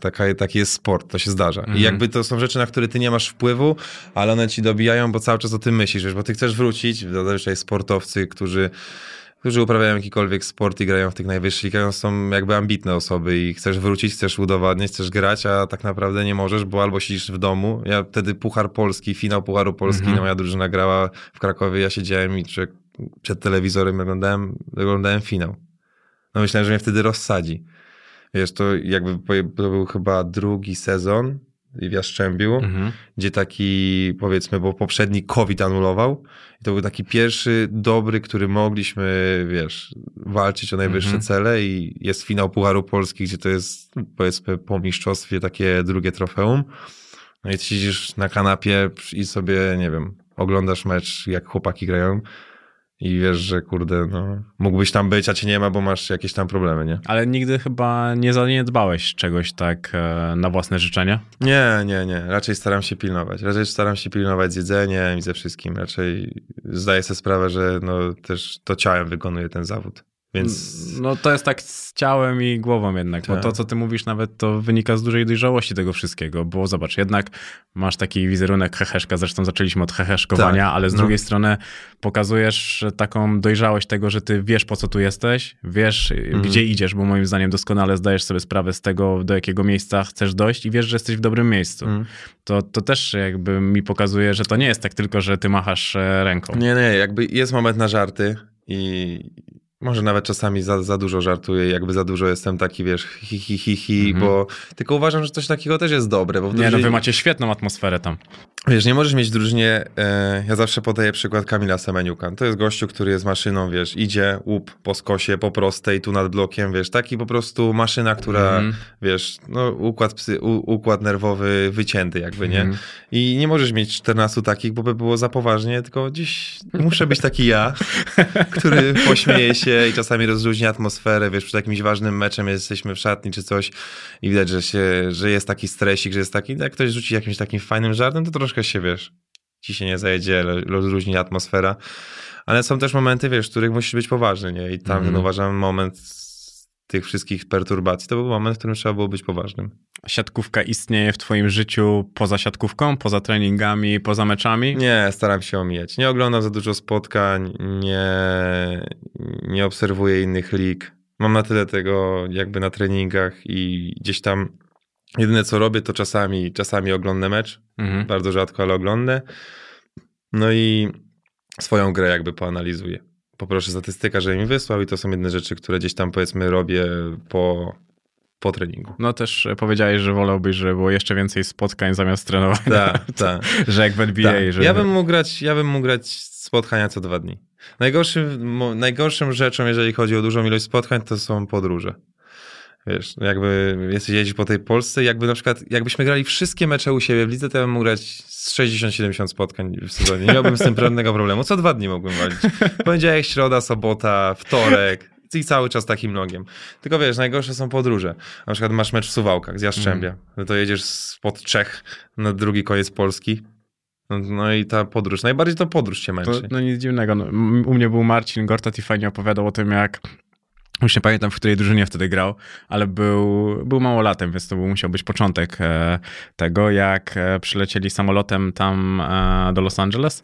taka, taki jest sport, to się zdarza. Mhm. I jakby to są rzeczy, na które ty nie masz wpływu, ale one ci dobijają, bo cały czas o tym myślisz, bo ty chcesz wrócić, zazwyczaj sportowcy, którzy którzy uprawiają jakikolwiek sport i grają w tych najwyższych ligach, są jakby ambitne osoby i chcesz wrócić, chcesz udowadniać, chcesz grać, a tak naprawdę nie możesz, bo albo siedzisz w domu. Ja wtedy Puchar Polski, finał Pucharu Polski, mm -hmm. moja drużyna grała w Krakowie, ja siedziałem i przed telewizorem oglądałem, oglądałem finał. No myślałem, że mnie wtedy rozsadzi. Wiesz, to jakby to był chyba drugi sezon w Jastrzębiu, mhm. gdzie taki, powiedzmy, bo poprzedni COVID anulował. I to był taki pierwszy dobry, który mogliśmy, wiesz, walczyć o najwyższe mhm. cele i jest finał Pucharu Polski, gdzie to jest, powiedzmy, po mistrzostwie takie drugie trofeum. No i siedzisz na kanapie i sobie, nie wiem, oglądasz mecz, jak chłopaki grają i wiesz, że kurde, no, mógłbyś tam być, a cię nie ma, bo masz jakieś tam problemy, nie? Ale nigdy chyba nie zaniedbałeś czegoś tak e, na własne życzenie? Nie, nie, nie. Raczej staram się pilnować. Raczej staram się pilnować z jedzeniem i ze wszystkim. Raczej zdaję sobie sprawę, że no, też to ciałem wykonuje ten zawód. Więc... No to jest tak z ciałem i głową jednak, tak. bo to, co ty mówisz nawet, to wynika z dużej dojrzałości tego wszystkiego, bo zobacz, jednak masz taki wizerunek heheszka, zresztą zaczęliśmy od heheszkowania, tak. ale z no. drugiej strony pokazujesz taką dojrzałość tego, że ty wiesz, po co tu jesteś, wiesz, mhm. gdzie idziesz, bo moim zdaniem doskonale zdajesz sobie sprawę z tego, do jakiego miejsca chcesz dojść i wiesz, że jesteś w dobrym miejscu. Mhm. To, to też jakby mi pokazuje, że to nie jest tak tylko, że ty machasz e, ręką. Nie, nie, jakby jest moment na żarty i może nawet czasami za, za dużo żartuję, jakby za dużo jestem taki, wiesz, hi, hi, hi, hi -hmm. bo tylko uważam, że coś takiego też jest dobre. Bo nie, drużynie... no wy macie świetną atmosferę tam. Wiesz, nie możesz mieć drużynie, e, ja zawsze podaję przykład Kamila Semeniuka. To jest gościu, który jest maszyną, wiesz, idzie, łup po skosie, po prostej, tu nad blokiem, wiesz, taki po prostu maszyna, która, -hmm. wiesz, no układ, psy, u, układ nerwowy wycięty jakby, nie? -hmm. I nie możesz mieć 14 takich, bo by było za poważnie, tylko gdzieś muszę być taki ja, który pośmieje się się i czasami rozluźnia atmosferę, wiesz, przed jakimś ważnym meczem jesteśmy w szatni czy coś i widać, że, się, że jest taki stresik, że jest taki, jak ktoś rzuci jakimś takim fajnym żartem, to troszkę się, wiesz, ci się nie zajedzie, rozluźni atmosfera. Ale są też momenty, wiesz, w których musisz być poważny, nie? I tam mm. ten uważam moment tych wszystkich perturbacji, to był moment, w którym trzeba było być poważnym. Siatkówka istnieje w twoim życiu poza siatkówką, poza treningami, poza meczami? Nie, staram się omijać. Nie oglądam za dużo spotkań, nie, nie obserwuję innych lig. Mam na tyle tego jakby na treningach i gdzieś tam jedyne co robię to czasami, czasami oglądam mecz, mhm. bardzo rzadko, ale oglądam. No i swoją grę jakby poanalizuję poproszę statystyka, że mi wysłał i to są jedne rzeczy, które gdzieś tam powiedzmy robię po, po treningu. No też powiedziałeś, że wolałbyś, żeby było jeszcze więcej spotkań zamiast trenowania. Tak, tak. że jak w NBA. Ta. Że... Ja, bym mógł grać, ja bym mógł grać spotkania co dwa dni. Najgorszym, najgorszym rzeczą, jeżeli chodzi o dużą ilość spotkań, to są podróże. Wiesz, jakby jesteś jeździć po tej Polsce, jakby na przykład, jakbyśmy grali wszystkie mecze u siebie w lidze, to ja bym mógł grać z 60-70 spotkań w sezonie. Nie miałbym z tym żadnego problemu. Co dwa dni mógłbym walić. Poniedziałek, środa, sobota, wtorek i cały czas takim nogiem. Tylko wiesz, najgorsze są podróże. Na przykład masz mecz w Suwałkach z Jastrzębia. Mm. No to jedziesz spod Czech na drugi koniec Polski. No, no, i ta podróż, najbardziej to podróż cię męczy. To, no nic dziwnego. No, u mnie był Marcin Gortat i fajnie opowiadał o tym, jak już nie pamiętam, w której drużynie wtedy grał, ale był, był małolatem, więc to był, musiał być początek e, tego, jak e, przylecieli samolotem tam e, do Los Angeles.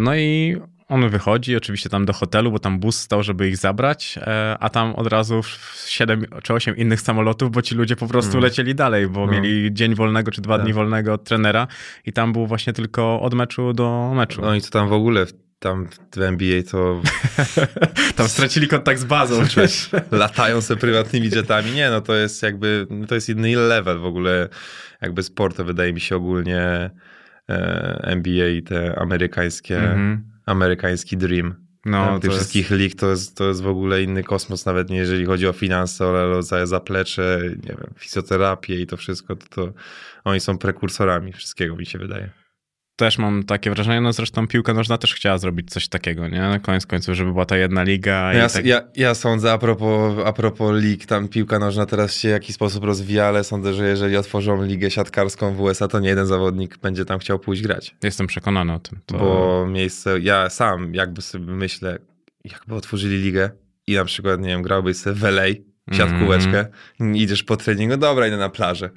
No i on wychodzi oczywiście tam do hotelu, bo tam bus stał, żeby ich zabrać, a tam od razu siedem czy osiem innych samolotów, bo ci ludzie po prostu mm. lecieli dalej, bo no. mieli dzień wolnego czy dwa tak. dni wolnego od trenera i tam był właśnie tylko od meczu do meczu. No i co tam w ogóle tam w NBA to... tam stracili kontakt z bazą. Latają sobie prywatnymi jetami. Nie, no to jest jakby, to jest inny level w ogóle jakby sportu, wydaje mi się ogólnie e, NBA i te amerykańskie, mm -hmm. amerykański dream. No, tych wszystkich jest... lig to jest, to jest w ogóle inny kosmos, nawet nie jeżeli chodzi o finanse, ale za zaplecze, nie wiem, fizjoterapię i to wszystko, to, to oni są prekursorami wszystkiego, mi się wydaje też mam takie wrażenie, no zresztą piłka nożna też chciała zrobić coś takiego, nie? Na koniec końców, żeby była ta jedna liga. Ja, tak... ja, ja, sądzę, a propos, a propos lig, tam piłka nożna teraz się w jakiś sposób rozwija, ale sądzę, że jeżeli otworzą ligę siatkarską w USA, to nie jeden zawodnik będzie tam chciał pójść grać. Jestem przekonany o tym. To... Bo miejsce, ja sam jakby sobie myślę, jakby otworzyli ligę i na przykład, nie wiem, grałbyś sobie w LA, siatkóweczkę, mm. idziesz po treningu, dobra, idę na plażę.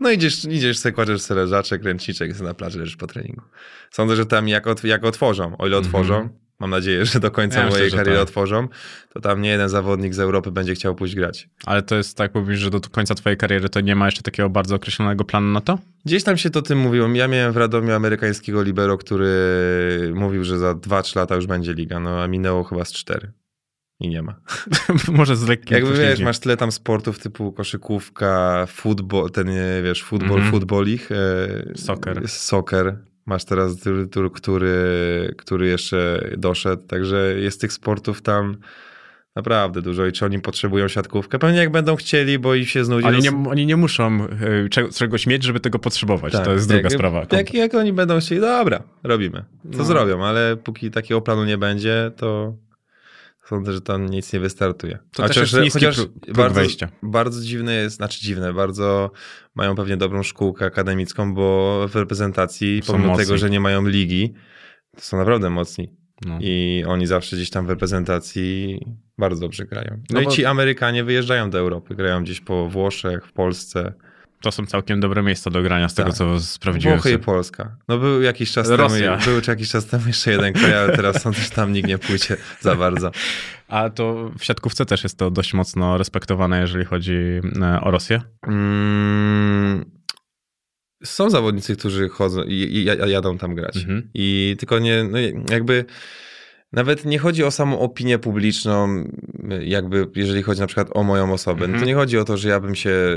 No idziesz, idziesz sobie, kładziesz sobie leżaczek, ręczniczek, na plaży leżysz po treningu. Sądzę, że tam jak, od, jak otworzą, o ile otworzą, mm -hmm. mam nadzieję, że do końca ja mojej myślę, kariery tak. otworzą, to tam nie jeden zawodnik z Europy będzie chciał pójść grać. Ale to jest tak, mówisz, że do końca twojej kariery to nie ma jeszcze takiego bardzo określonego planu na to? Gdzieś tam się to tym mówiło. Ja miałem w Radomiu amerykańskiego libero, który mówił, że za 2-3 lata już będzie liga, no a minęło chyba z 4 i nie ma. Może z lekkim Jakby wiesz, masz tyle tam sportów typu koszykówka, futbol, ten wiesz, futbol, mm -hmm. futbolich. E, soccer. Soccer. Masz teraz który, który, który jeszcze doszedł, także jest tych sportów tam naprawdę dużo i czy oni potrzebują siatkówkę? Pewnie jak będą chcieli, bo ich się znudzi. Oni nie, oni nie muszą e, czegoś mieć, żeby tego potrzebować. Tak, to jest druga jak, sprawa. Jak, jak oni będą chcieli, dobra, robimy. To no. zrobią, ale póki takiego planu nie będzie, to Sądzę, że tam nic nie wystartuje. To chociaż, też jest niski chociaż próg bardzo, wejścia. Bardzo dziwne jest, znaczy dziwne, bardzo mają pewnie dobrą szkółkę akademicką, bo w reprezentacji, są pomimo mocni. tego, że nie mają ligi, to są naprawdę mocni. No. I oni zawsze gdzieś tam w reprezentacji bardzo dobrze grają. No, no i bo... ci Amerykanie wyjeżdżają do Europy, grają gdzieś po Włoszech, w Polsce. To są całkiem dobre miejsca do grania, z tak. tego co sprawdziłem. Włochy i Polska. No był jakiś czas Rosja. temu, był jakiś czas temu jeszcze jeden kraj, ale teraz sądzę, że tam nikt nie pójdzie za bardzo. A to w siatkówce też jest to dość mocno respektowane, jeżeli chodzi e, o Rosję? Mm, są zawodnicy, którzy chodzą i, i jadą tam grać. Mhm. I tylko nie, no jakby nawet nie chodzi o samą opinię publiczną, jakby jeżeli chodzi na przykład o moją osobę. -hmm. to mhm. nie chodzi o to, że ja bym się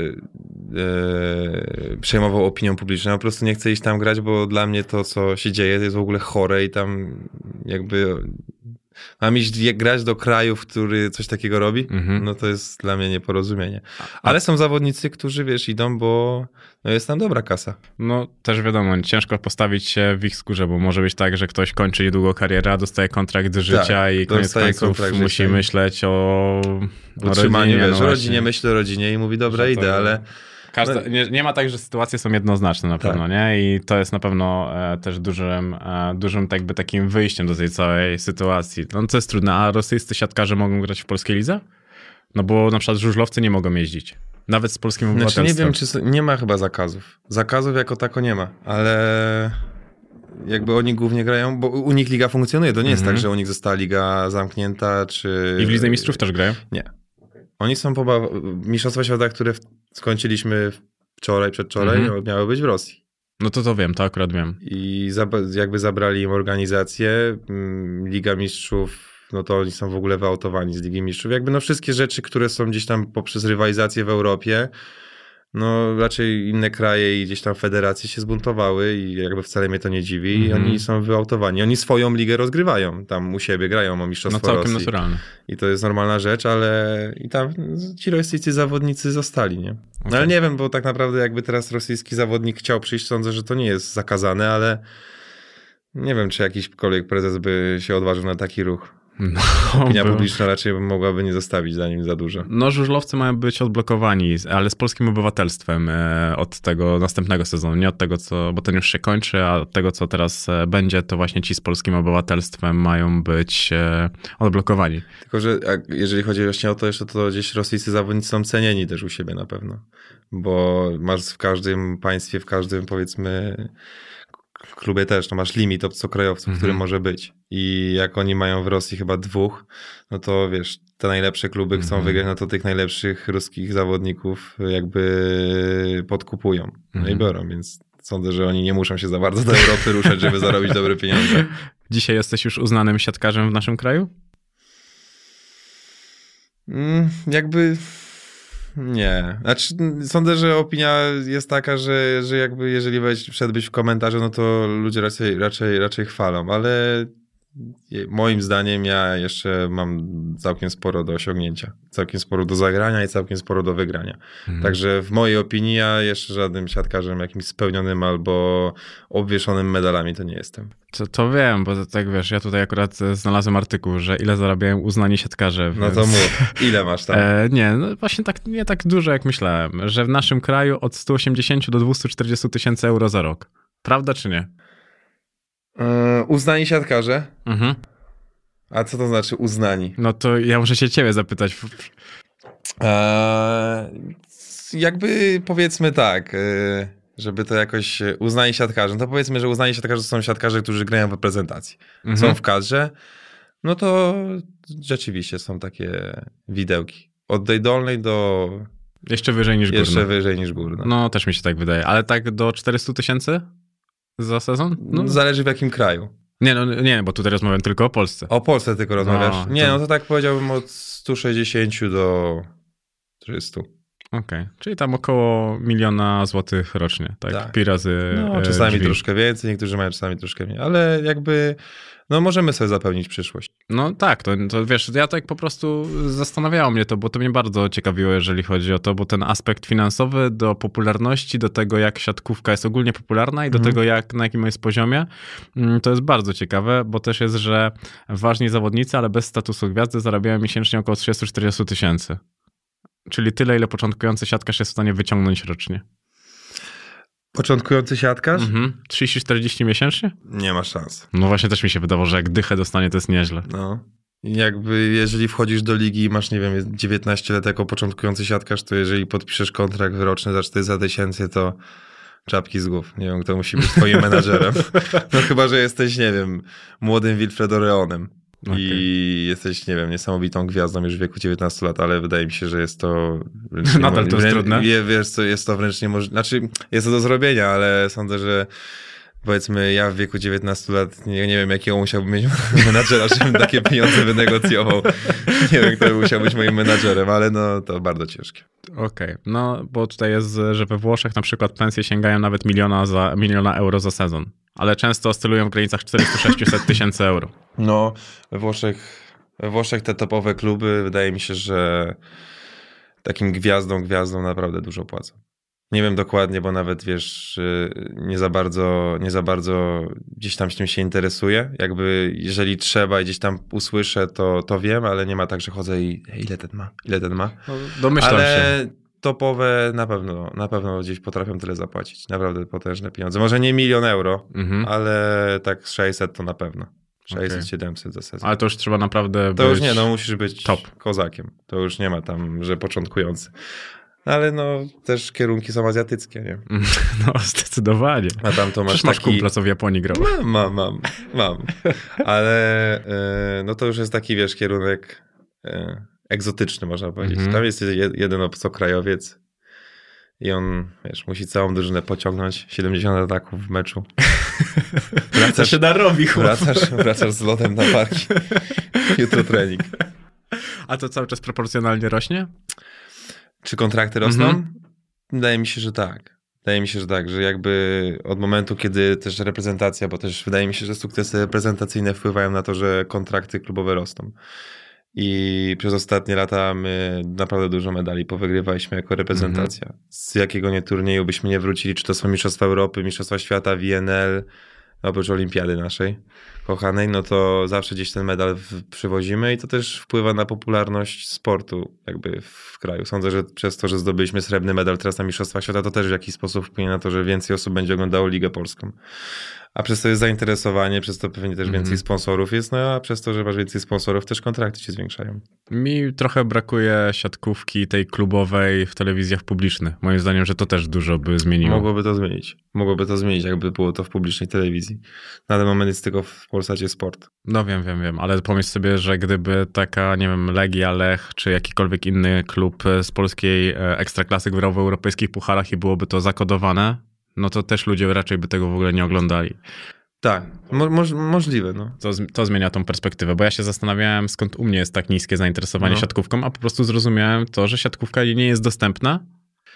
e, przejmował opinią publiczną. Ja po prostu nie chcę iść tam grać, bo dla mnie to, co się dzieje, to jest w ogóle chore i tam jakby mam iść grać do kraju, w który coś takiego robi, mhm. no to jest dla mnie nieporozumienie. Ale są zawodnicy, którzy wiesz, idą, bo no jest tam dobra kasa. No też wiadomo, ciężko postawić się w ich skórze, bo może być tak, że ktoś kończy niedługo karierę, dostaje kontrakt do życia tak, i koniec końców musi życia. myśleć o, o rodzinie. Wiesz, no rodzinie myśli o rodzinie i mówi, dobra, idę, ale Każda, no- nie, nie, ma tak, że sytuacje są jednoznaczne na pewno, tak. nie? I to jest na pewno e, też dużym, e, dużym tak jakby takim wyjściem do tej całej sytuacji. No to jest trudne, a rosyjscy siatkarze mogą grać w polskiej lidze? No bo na przykład żużlowcy nie mogą jeździć. Nawet z polskim obywatelstwem. Znaczy nie wiem, czy nie ma chyba zakazów. Zakazów jako tako nie ma, ale jakby oni głównie grają, bo u nich liga funkcjonuje. To nie jest tak, mhm. że u nich została liga zamknięta, czy... I w Lidze Mistrzów też grają? Nie. Oni są po Mistrzostwa Świata, które skończyliśmy wczoraj, przedwczoraj, mhm. miały być w Rosji. No to to wiem, to akurat wiem. I jakby zabrali im organizację, mm, Liga Mistrzów, no to oni są w ogóle wyautowani z Ligi Mistrzów. Jakby no wszystkie rzeczy, które są gdzieś tam poprzez rywalizację w Europie, no raczej inne kraje i gdzieś tam federacje się zbuntowały i jakby wcale mnie to nie dziwi mm -hmm. i mhm. oni są wyautowani. Oni swoją ligę rozgrywają, tam u siebie grają o mistrzostwo no, całkiem Rosji. naturalne. I to jest normalna rzecz, ale i tam ci rosyjscy zawodnicy zostali, nie? No okay. ale nie wiem, bo tak naprawdę jakby teraz rosyjski zawodnik chciał przyjść, sądzę, że to nie jest zakazane, ale nie wiem, czy jakiśkolwiek prezes by się odważył na taki ruch. No, Opinia by... publiczna raczej mogłaby nie zostawić za nim za dużo. No, żużlowcy mają być odblokowani, ale z polskim obywatelstwem e, od tego następnego sezonu. Nie od tego, co, bo ten już się kończy, a od tego, co teraz e, będzie, to właśnie ci z polskim obywatelstwem mają być e, odblokowani. Tylko, że jeżeli chodzi właśnie o to, jeszcze to gdzieś rosyjscy zawodnicy są cenieni też u siebie na pewno. Bo masz w każdym państwie, w każdym powiedzmy klubie też, no masz limit obcokrajowców, Mhm. który może być. I jak oni mają w Rosji chyba dwóch, no to wiesz, te najlepsze kluby chcą Mhm. wygrać, no to tych najlepszych ruskich zawodników jakby podkupują. No Mhm. i biorą, więc sądzę, że oni nie muszą się za bardzo do Europy ruszać, żeby zarobić dobre pieniądze. Dzisiaj jesteś już uznanym siatkarzem w naszym kraju? Mm, jakby nie. Znaczy, sądzę, że opinia jest taka, że, że jakby jeżeli wszedłbyś w komentarze, no to ludzie raczej, raczej, raczej chwalą, ale moim zdaniem ja jeszcze mam całkiem sporo do osiągnięcia. Całkiem sporo do zagrania i całkiem sporo do wygrania. Mhm. Także w mojej opinii ja jeszcze żadnym siatkarzem jakimś spełnionym albo obwieszonym medalami to nie jestem. To, to wiem, bo to, tak wiesz, ja tutaj akurat e, znalazłem artykuł, że ile zarabiają uznani siatkarze. No więc... to mów, ile masz tam? E, nie, no właśnie tak, nie tak dużo jak myślałem, że w naszym kraju od 180 do 240 tysięcy euro za rok. Prawda czy nie? Yy, uznani siatkarze? Mhm. A co to znaczy uznani? No to ja muszę się ciebie zapytać. Eee, jakby powiedzmy tak, e, żeby to jakoś e, uznani siatkarze, no to powiedzmy, że uznani siatkarze to są siatkarze, którzy grają w reprezentacji. Mhm. Są w kadrze, no to rzeczywiście są takie widełki. Od tej dolnej do Jeszcze wyżej niż jeszcze górna. wyżej niż górna. No też mi się tak wydaje, ale tak do 400 tysięcy za sezon? No. Zależy w jakim kraju. Nie, no nie, bo tutaj rozmawiam tylko o Polsce. O Polsce tylko rozmawiasz? No, Nie, to- no to tak powiedziałbym od 160 do 300. Okej, czyli tam około miliona złotych rocznie, tak? Tak. Pi razy No, e, czasami drzwi. troszkę więcej, niektórzy mają czasami troszkę mniej, ale jakby no możemy sobie zapełnić przyszłość. No tak, to, to wiesz, ja tak po prostu zastanawiało mnie to, bo to mnie bardzo ciekawiło, jeżeli chodzi o to, bo ten aspekt finansowy do popularności, do tego jak siatkówka jest ogólnie popularna i do Mhm. tego jak, na jakim jest poziomie, mm, to jest bardzo ciekawe, bo też jest, że ważni zawodnicy, ale bez statusu gwiazdy zarabiają miesięcznie około 30-40 tysięcy. Czyli tyle, ile początkujący siatkarz jest w stanie wyciągnąć rocznie. Początkujący siatkarz? Mhm. 30-40 miesięcznie? Nie ma szans. No właśnie też mi się wydawało, że jak dychę dostanie, to jest nieźle. No. Jakby jeżeli wchodzisz do ligi i masz, nie wiem, 19 lat jako początkujący siatkarz, to jeżeli podpiszesz kontrakt roczny za 400 tysięcy, to czapki z głów. Nie wiem, kto musi być twoim menadżerem. No chyba, że jesteś, nie wiem, młodym Wilfredo Reonem. Okej. I jesteś, nie wiem, niesamowitą gwiazdą już w wieku 19 lat, ale wydaje mi się, że jest to. Nadal to jest wręcz- trudne? Wiesz co, jest to wręcz niemożliwe. Znaczy, jest to do zrobienia, ale sądzę, że powiedzmy, ja w wieku 19 lat nie, nie wiem, jakiego musiałbym mieć menadżera, żebym takie pieniądze wynegocjował. Nie wiem, kto musiał być moim menadżerem, ale no to bardzo ciężkie. Okej, no bo tutaj jest, że we Włoszech na przykład pensje sięgają nawet miliona, za, miliona euro za sezon, ale często oscylują w granicach 400-600 tysięcy euro. No, we Włoszech, we Włoszech te topowe kluby, wydaje mi się, że takim gwiazdom, gwiazdom naprawdę dużo płacą. Nie wiem dokładnie, bo nawet wiesz, y, nie za bardzo, nie za bardzo gdzieś tam z tym się interesuję. Jakby jeżeli trzeba i gdzieś tam usłyszę, to, to wiem, ale nie ma tak, że chodzę i "Ej, ile ten ma, ile ten ma. No, domyślam ale się. Topowe na pewno, na pewno gdzieś potrafią tyle zapłacić. Naprawdę potężne pieniądze. Może nie milion euro, Mhm. ale tak 600 to na pewno. Okej. 600-700 za sezon. Ale to już trzeba naprawdę To już nie, no musisz być top. kozakiem. To już nie ma tam, że początkujący. Ale no też kierunki są azjatyckie, nie? No, zdecydowanie. A tam to masz Przecież masz taki... kumpla, co w Japonii grał. Mam, mam, mam, mam. Ale e, no to już jest taki, wiesz, kierunek e, egzotyczny, można powiedzieć. Mhm. Tam jest je- jeden obcokrajowiec i on, wiesz, musi całą drużynę pociągnąć. 70 ataków w meczu. Co się da robi, chłop? Wracasz, wracasz z lotem na parki. Jutro trening. A to cały czas proporcjonalnie rośnie? Czy kontrakty rosną? Mhm. Wydaje mi się, że tak. Wydaje mi się, że tak, że jakby od momentu, kiedy też reprezentacja, bo też wydaje mi się, że sukcesy reprezentacyjne wpływają na to, że kontrakty klubowe rosną. I przez ostatnie lata my naprawdę dużo medali powygrywaliśmy jako reprezentacja. Z jakiego nie turnieju byśmy nie wrócili, czy to są Mistrzostwa Europy, Mistrzostwa Świata, WNL, oprócz Olimpiady naszej kochanej, no to zawsze gdzieś ten medal przywozimy i to też wpływa na popularność sportu jakby w kraju. Sądzę, że przez to, że zdobyliśmy srebrny medal teraz na Mistrzostwach Świata, to też w jakiś sposób wpłynie na to, że więcej osób będzie oglądało Ligę Polską. A przez to jest zainteresowanie, przez to pewnie też więcej sponsorów jest, no a przez to, że masz więcej sponsorów, też kontrakty się zwiększają. Mi trochę brakuje siatkówki tej klubowej w telewizjach publicznych. Moim zdaniem, że to też dużo by zmieniło. Mogłoby to zmienić. Mogłoby to zmienić, jakby było to w publicznej telewizji. Na ten moment jest tylko w Polsacie Sport. No wiem, wiem, wiem, ale pomyśl sobie, że gdyby taka, nie wiem, Legia, Lech, czy jakikolwiek inny klub z polskiej e, ekstraklasy grał w europejskich pucharach i byłoby to zakodowane, no to też ludzie raczej by tego w ogóle nie oglądali. Tak, mo moż możliwe, no. To, to zmienia tą perspektywę, bo ja się zastanawiałem, skąd u mnie jest tak niskie zainteresowanie No. siatkówką, a po prostu zrozumiałem to, że siatkówka nie jest dostępna.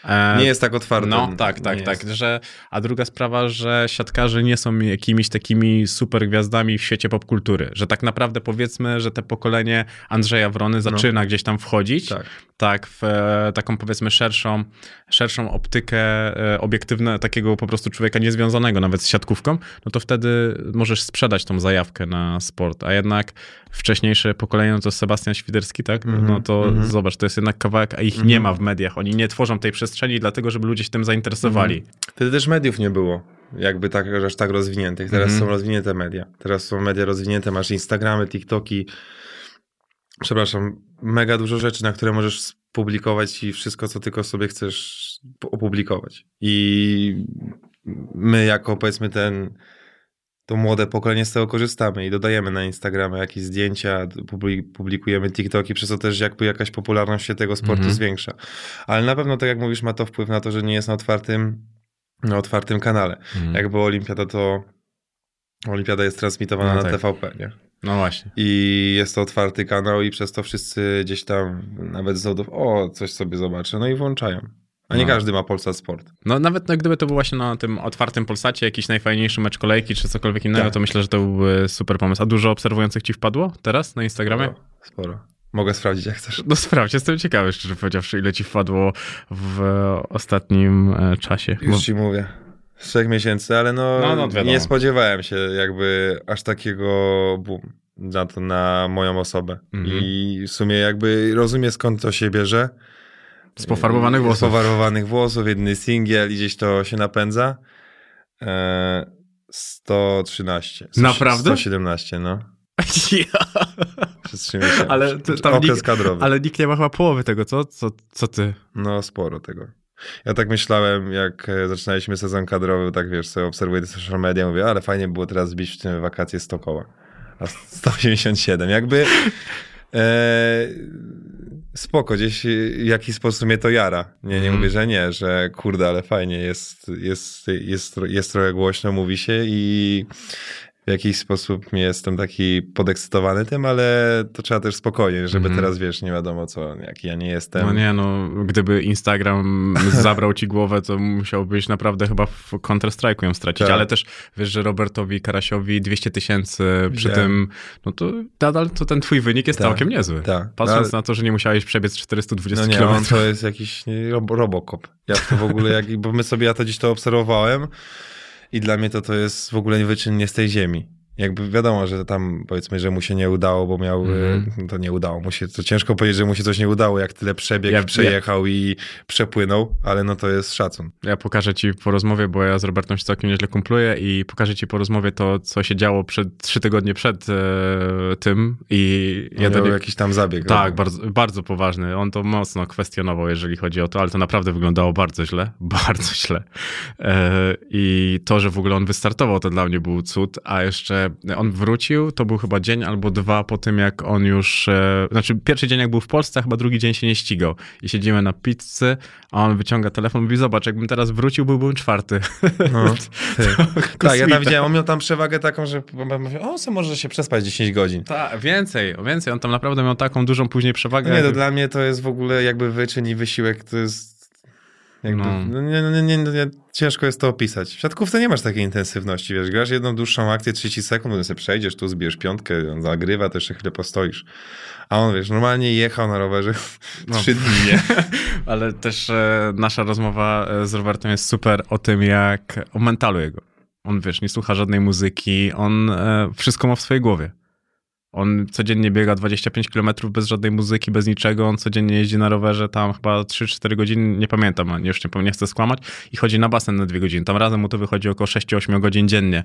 E, Nie jest tak otwarte. No, tak, tak, Nie tak. jest. Że, a druga sprawa, że siatkarze nie są jakimiś takimi super gwiazdami w świecie popkultury. Że tak naprawdę powiedzmy, że te pokolenie Andrzeja Wrony zaczyna gdzieś tam wchodzić. Tak. Tak, w e, taką powiedzmy szerszą, szerszą optykę e, obiektywne takiego po prostu człowieka niezwiązanego nawet z siatkówką, no to wtedy możesz sprzedać tą zajawkę na sport. A jednak wcześniejsze pokolenie, no to Sebastian Świderski, tak? Mhm, No to mhm. zobacz, to jest jednak kawałek, a ich Mhm. nie ma w mediach. Oni nie tworzą tej przestrzeni dlatego, żeby ludzie się tym zainteresowali. Wtedy też mediów nie było, jakby tak, aż tak rozwiniętych. Teraz Mhm. są rozwinięte media. Teraz są media rozwinięte, masz Instagramy, TikToki. Przepraszam, mega dużo rzeczy, na które możesz publikować i wszystko, co tylko sobie chcesz opublikować. I my jako powiedzmy ten to młode pokolenie z tego korzystamy i dodajemy na Instagrama jakieś zdjęcia, publi- publikujemy TikToki, przez to też jakby jakaś popularność się tego sportu Mhm. zwiększa. Ale na pewno, tak jak mówisz, ma to wpływ na to, że nie jest na otwartym, na otwartym kanale. Mhm. Jak była Olimpiada, to Olimpiada jest transmitowana No na tak. TVP, nie? No właśnie. I jest to otwarty kanał i przez to wszyscy gdzieś tam nawet z lodów, o, coś sobie zobaczę, no i włączają. A nie No. każdy ma Polsat Sport. No nawet no, gdyby to był właśnie na tym otwartym Polsacie jakiś najfajniejszy mecz kolejki czy cokolwiek innego, Tak. to myślę, że to byłby super pomysł. A dużo obserwujących ci wpadło teraz na Instagramie? Sporo. Sporo. Mogę sprawdzić, jak chcesz. No sprawdź, jestem ciekawy, szczerze powiedziawszy, ile ci wpadło w ostatnim e, czasie. Już Bo- ci mówię. Z trzech miesięcy, ale no, No, no, nie spodziewałem się jakby aż takiego boom na, to, na moją osobę. Mhm. I w sumie jakby rozumiem skąd to się bierze. Z pofarbowanych Z włosów. pofarbowanych włosów, jedny singiel i gdzieś to się napędza. E, 113. Naprawdę? 117, no. Ja. Przez trzy miesiące. Ale ty- tam Okres nikt- kadrowy. Ale nikt nie ma chyba połowy tego, co? Co, co ty? No, sporo tego. Ja tak myślałem, jak e, zaczynaliśmy sezon kadrowy, tak wiesz, sobie obserwuję te social media, mówię, ale fajnie było teraz zbić w tym wakacje 100 koła. A 187, jakby e, spoko, gdzieś w jakiś sposób mnie to jara. Nie, nie Mhm. mówię, że nie, że kurde, ale fajnie, jest, jest, jest, jest trochę głośno, mówi się i w jakiś sposób jestem taki podekscytowany tym, ale to trzeba też spokojnie, żeby Mhm. teraz, wiesz, nie wiadomo co, jaki ja nie jestem. No nie, no gdyby Instagram zabrał ci głowę, to musiałbyś naprawdę chyba w Counter-Strike'u ją stracić, Tak. ale też wiesz, że Robertowi Karasiowi 200 tysięcy przy Wiem. tym, no to nadal to ten twój wynik jest Tak, całkiem niezły. tak. Patrząc No, na to, że nie musiałeś przebiec 420 No nie, km. on to jest jakiś nie, rob, robokop. Ja to w ogóle, jak, bo my sobie, ja to dziś to obserwowałem i dla mnie to to jest w ogóle wyczyn nie z tej ziemi. Jakby wiadomo, że tam powiedzmy, że mu się nie udało, bo miał, Mhm. e, to nie udało mu się, to ciężko powiedzieć, że mu się coś nie udało, jak tyle przebiegł, Ja- przejechał i przepłynął, ale no to jest szacun. Ja pokażę ci po rozmowie, bo ja z Robertem się całkiem nieźle kumpluję i pokażę ci po rozmowie to, co się działo przed, trzy tygodnie przed e, tym i Ja ja miał jakiś tam zabieg. Tak, robił. bardzo, bardzo poważny. On to mocno kwestionował, jeżeli chodzi o to, ale to naprawdę wyglądało bardzo źle, bardzo źle. E, I to, że w ogóle on wystartował, to dla mnie był cud, a jeszcze on wrócił, to był chyba dzień albo dwa po tym, jak on już, e, znaczy pierwszy dzień jak był w Polsce, a chyba drugi dzień się nie ścigał. I siedzimy na pizzy, a on wyciąga telefon i mówi, zobacz, jakbym teraz wrócił, byłbym czwarty. No, tak, ja tam widziałem, on miał tam przewagę taką, że mówię, o, se może się przespać 10 godzin. Tak, więcej, więcej. On tam naprawdę miał taką dużą później przewagę. No nie, to jakby- dla mnie to jest w ogóle jakby wyczyn i wysiłek, to jest jakby, No. no. nie, nie, nie, nie, ciężko jest to opisać. W siatkówce nie masz takiej intensywności, wiesz, grasz jedną dłuższą akcję, 30 sekund, potem sobie przejdziesz, tu zbierz piątkę, on zagrywa, jeszcze chwilę postoisz. A on, wiesz, normalnie jechał na rowerze No. trzy dni, nie? Ale też e, nasza rozmowa e, z Robertem jest super o tym, jak o mentalu jego. On, wiesz, nie słucha żadnej muzyki, on e, wszystko ma w swojej głowie. On codziennie biega 25 km bez żadnej muzyki, bez niczego. On codziennie jeździ na rowerze tam chyba 3-4 godziny, nie pamiętam, już nie, nie chcę skłamać, i chodzi na basen na 2 godziny. Tam razem mu to wychodzi około 6-8 godzin dziennie.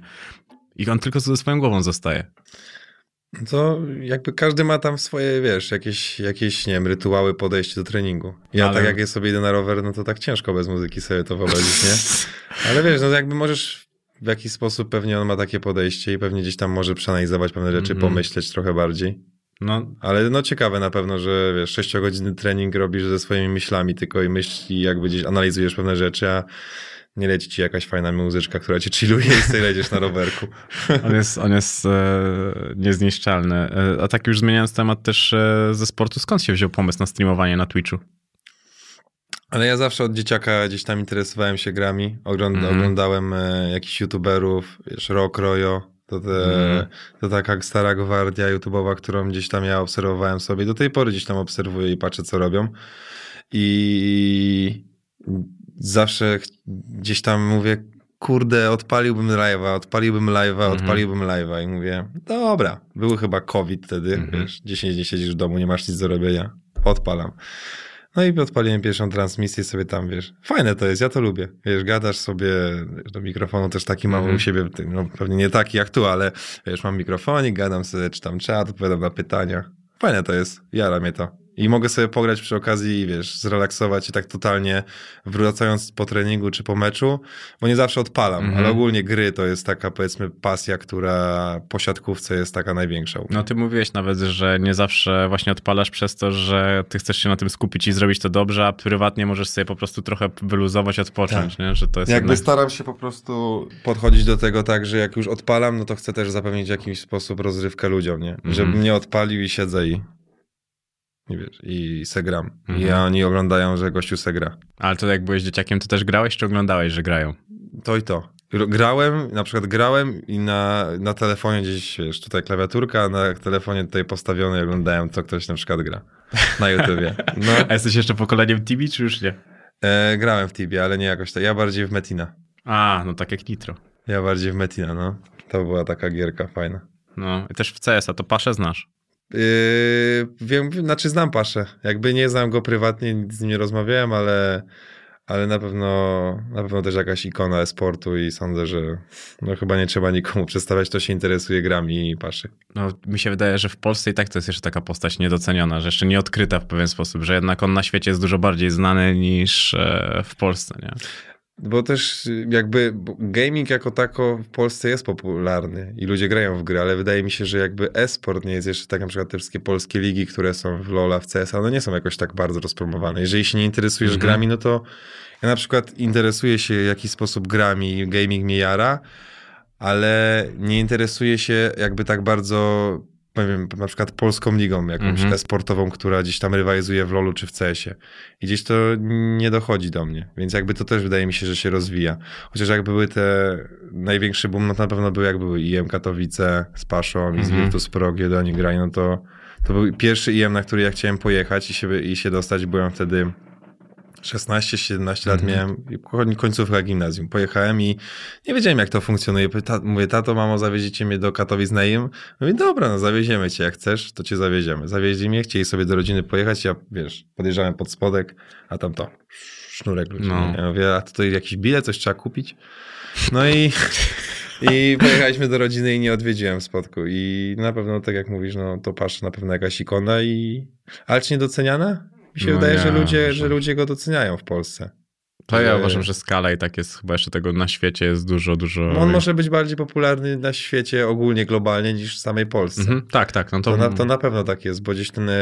I on tylko ze swoją głową zostaje. To jakby każdy ma tam swoje, wiesz, jakieś, jakieś nie wiem, rytuały, podejście do treningu. Ja Ale- tak jak ja sobie idę na rower, no to tak ciężko bez muzyki sobie to wyobrazić, nie? Ale wiesz, no jakby możesz w jakiś sposób pewnie on ma takie podejście i pewnie gdzieś tam może przeanalizować pewne rzeczy, Mhm. pomyśleć trochę bardziej. No, Ale no ciekawe na pewno, że wiesz, sześciogodzinny trening robisz ze swoimi myślami tylko i myśli, jakby gdzieś analizujesz pewne rzeczy, a nie leci ci jakaś fajna muzyczka, która cię chilluje i sobie jedziesz na rowerku. on jest, on jest e, niezniszczalny. E, a tak już zmieniając temat też e, ze sportu, skąd się wziął pomysł na streamowanie na Twitchu? Ale ja zawsze od dzieciaka gdzieś tam interesowałem się grami. Mhm. Oglądałem e, jakichś youtuberów, wiesz, Rock Royo, to, te, Mhm. to taka stara gwardia youtubowa, którą gdzieś tam ja obserwowałem sobie. Do tej pory gdzieś tam obserwuję i patrzę, co robią. I zawsze gdzieś tam mówię, kurde, odpaliłbym live'a, odpaliłbym live'a, Mhm. odpaliłbym live'a i mówię, dobra, był chyba COVID wtedy, Mhm. wiesz, 10 dni siedzisz w domu, nie masz nic do robienia, odpalam. No i odpaliłem pierwszą transmisję sobie tam, wiesz, fajne to jest, ja to lubię, wiesz, gadasz sobie do mikrofonu, też taki mam Mhm. u siebie, no pewnie nie taki jak tu, ale wiesz, mam mikrofonik, gadam sobie, czytam czat, odpowiadam na pytania, fajne to jest, jara mnie to. I mogę sobie pograć przy okazji, wiesz, zrelaksować i tak totalnie wracając po treningu czy po meczu, bo nie zawsze odpalam, Mhm. ale ogólnie gry to jest taka, powiedzmy, pasja, która po siatkówce jest taka największa. mnie. No ty mówiłeś nawet, że nie zawsze właśnie odpalasz przez to, że ty chcesz się na tym skupić i zrobić to dobrze, a prywatnie możesz sobie po prostu trochę wyluzować, odpocząć, nie? Że to jest Jakby jednak... staram się po prostu podchodzić do tego tak, że jak już odpalam, no to chcę też zapewnić w jakiś sposób rozrywkę ludziom, nie? Mhm. Żebym nie odpalił i siedzę i, i wiesz, i se gram. Mhm. I oni oglądają, że gościu se gra. Ale to jak byłeś dzieciakiem, to też grałeś, czy oglądałeś, że grają? To i to. Gr- Grałem, na przykład grałem i na, na telefonie gdzieś, wiesz, tutaj klawiaturka, a na telefonie tutaj postawiony oglądałem, co ktoś na przykład gra na YouTubie. No, A jesteś jeszcze pokoleniem Tibi, czy już nie? e, grałem w Tibie, ale nie jakoś tak. Ja bardziej w Metina. A, no tak jak Nitro. Ja bardziej w Metina, no. To była taka gierka fajna. No, i też w CS-a, to Paszę znasz. Yy, wiem, znaczy znam Paszę. Jakby nie znam go prywatnie, z nim nie rozmawiałem, ale, ale na pewno na pewno też jakaś ikona e-sportu i sądzę, że no chyba nie trzeba nikomu przedstawiać, kto się interesuje grami i Paszy. No, mi się wydaje, że w Polsce i tak to jest jeszcze taka postać niedoceniona, że jeszcze nie odkryta w pewien sposób, że jednak on na świecie jest dużo bardziej znany niż e, w Polsce, nie? Bo też y, jakby gaming jako tako w Polsce jest popularny i ludzie grają w gry, ale wydaje mi się, że jakby e-sport nie jest jeszcze tak na przykład te wszystkie polskie ligi, które są w LoL'a, w CS, one nie są jakoś tak bardzo rozpromowane. Jeżeli się nie interesujesz Mhm. grami, no to ja na przykład interesuję się w jakiś sposób grami, gaming mnie jara, ale nie interesuję się jakby tak bardzo powiem, na przykład polską ligą jakąś Mhm. e-sportową, która gdzieś tam rywalizuje w LoLu czy w CS-ie. I gdzieś to nie dochodzi do mnie, więc jakby to też wydaje mi się, że się rozwija. Chociaż jak były te największy boom, no to na pewno był jak były IM Katowice z Paszą i z Mhm. Virtus Pro, gdzie oni grali, no to to był pierwszy IM, na który ja chciałem pojechać i się, i się dostać. Byłem wtedy 16-17 lat Mhm. miałem, końcówka gimnazjum. Pojechałem i nie wiedziałem, jak to funkcjonuje. Ta, mówię, tato, mamo, zawieziecie mnie do Katowic na IM? Mówię, dobra, no zawieziemy cię, jak chcesz, to cię zawieziemy. Zawieźli mnie, chcieli sobie do rodziny pojechać, ja, wiesz, podjeżdżałem pod spodek, a tam to, sznurek ludzi. No. Ja mówię, a tutaj jakiś bilet, coś trzeba kupić? No i... I pojechaliśmy do rodziny i nie odwiedziłem spotku. I na pewno, tak jak mówisz, no to patrz na pewno jakaś ikona i... Ale czy niedoceniana? Mi się No wydaje, nie, że, ludzie, że- że ludzie go doceniają w Polsce. To ja uważam, że skala i tak jest chyba jeszcze tego na świecie jest dużo, dużo... No On może być bardziej popularny na świecie ogólnie, globalnie niż w samej Polsce. Mhm, tak, tak, no to... To, na, to na pewno tak jest, bo gdzieś ten, e,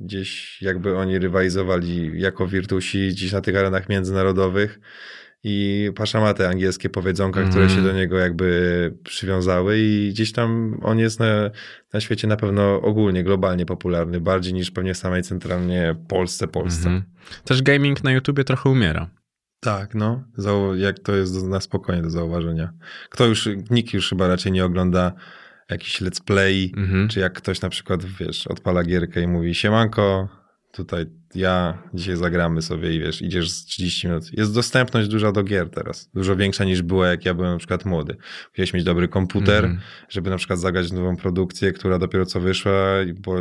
gdzieś jakby oni rywalizowali jako wirtusi gdzieś na tych arenach międzynarodowych i Pasza ma te angielskie powiedzonka, które Mhm. się do niego jakby przywiązały i gdzieś tam on jest na, na świecie na pewno ogólnie, globalnie popularny, bardziej niż pewnie w samej centralnie Polsce, Polsce. Mhm. Też gaming na YouTubie trochę umiera. Tak, no. Jak to jest na spokojnie do zauważenia. Kto już, nikt już chyba raczej nie ogląda jakichś let's play, Mhm. czy jak ktoś na przykład, wiesz, odpala gierkę i mówi siemanko, tutaj ja, dzisiaj zagramy sobie i wiesz, idziesz z 30 minut. Jest dostępność duża do gier teraz. Dużo większa niż była, jak ja byłem na przykład młody. Musiałeś mieć dobry komputer, Mhm. żeby na przykład zagrać nową produkcję, która dopiero co wyszła, bo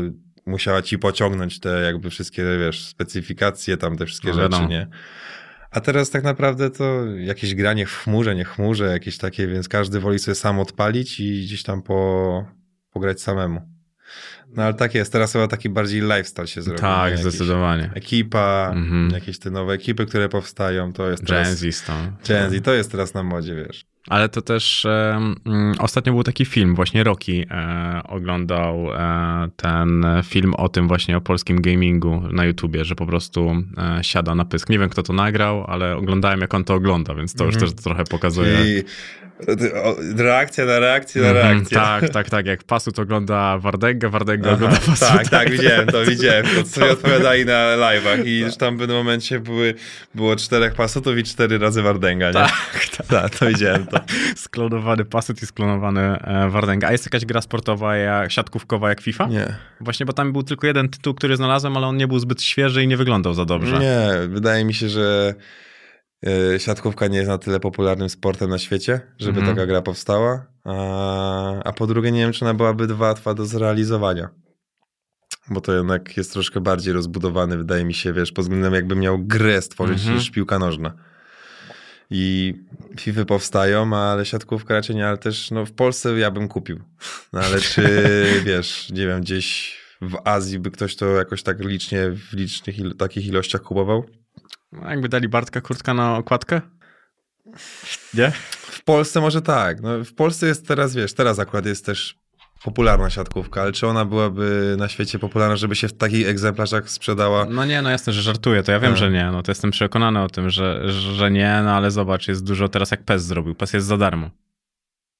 musiała ci pociągnąć te jakby wszystkie, wiesz, specyfikacje, tam te wszystkie No rzeczy, wiadomo. nie? A teraz tak naprawdę to jakieś granie w chmurze, nie chmurze, jakieś takie, więc każdy woli sobie sam odpalić i gdzieś tam po, pograć samemu. No ale tak jest, teraz chyba taki bardziej lifestyle się zrobił. nie? Tak, Jakiś- zdecydowanie. Ekipa, Mhm. jakieś te nowe ekipy, które powstają, to jest teraz... Gen Z. Gen Z, to jest teraz na modzie, wiesz. Ale to też mm, ostatnio był taki film, właśnie Rocky e, oglądał e, ten film o tym właśnie o polskim gamingu na YouTubie, że po prostu e, siada na pysk. Nie wiem kto to nagrał, ale oglądałem jak on to ogląda, więc to już Mhm. też trochę pokazuje. I reakcja na reakcję na Mhm, reakcję. tak, tak, tak. Jak Pasut ogląda Wardęga, Wardęga Aha, ogląda Pasuta. tak, tak, widziałem to, widziałem. To sobie odpowiadali na live'ach i już tam w pewnym momencie były, było czterech pasutów i cztery razy Wardęga, nie? Tak, tak. tak, to widziałem to. Sklonowany Pasut i sklonowany e, Wardęga. A jest jakaś gra sportowa, jak, siatkówkowa jak FIFA? Nie. Właśnie, bo tam był tylko jeden tytuł, który znalazłem, ale on nie był zbyt świeży i nie wyglądał za dobrze. Nie, wydaje mi się, że siatkówka nie jest na tyle popularnym sportem na świecie, żeby Mhm. taka gra powstała. A, a po drugie, nie wiem, czy ona byłaby łatwa do zrealizowania. Bo to jednak jest troszkę bardziej rozbudowany, wydaje mi się, wiesz, pod względem jakby miał grę stworzyć Mhm. niż piłka nożna. I FIFA powstają, ale siatkówka raczej nie, ale też no, w Polsce ja bym kupił. No ale czy, wiesz, nie wiem, gdzieś w Azji by ktoś to jakoś tak licznie, w licznych il- takich ilościach kupował? No, jakby dali Bartka Kurtka na okładkę? Nie? W Polsce może tak. No, w Polsce jest teraz, wiesz, teraz akurat jest też popularna siatkówka, ale czy ona byłaby na świecie popularna, żeby się w takich egzemplarzach sprzedała? No nie, no jasne, że żartuję, to ja wiem, A. że nie, no to jestem przekonany o tym, że, że nie, no ale zobacz, jest dużo teraz jak PES zrobił, PES jest za darmo.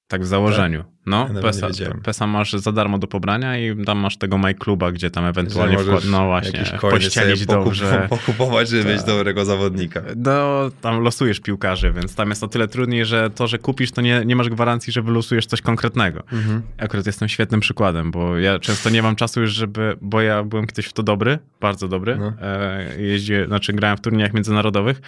Tak w założeniu. No, Ja PESa. PESa masz za darmo do pobrania i tam masz tego MyCluba, gdzie tam ewentualnie wkład, no właśnie, pościelić pokup- dobrze. pokupować, żeby mieć Tak. dobrego zawodnika. No, tam losujesz piłkarzy, więc tam jest o tyle trudniej, że to, że kupisz, to nie, nie masz gwarancji, że wylosujesz coś konkretnego. Mhm. Akurat jestem świetnym przykładem, bo ja często nie mam czasu już, żeby, bo ja byłem kiedyś w to dobry, bardzo dobry. No. E, jeździłem, znaczy grałem w turniejach międzynarodowych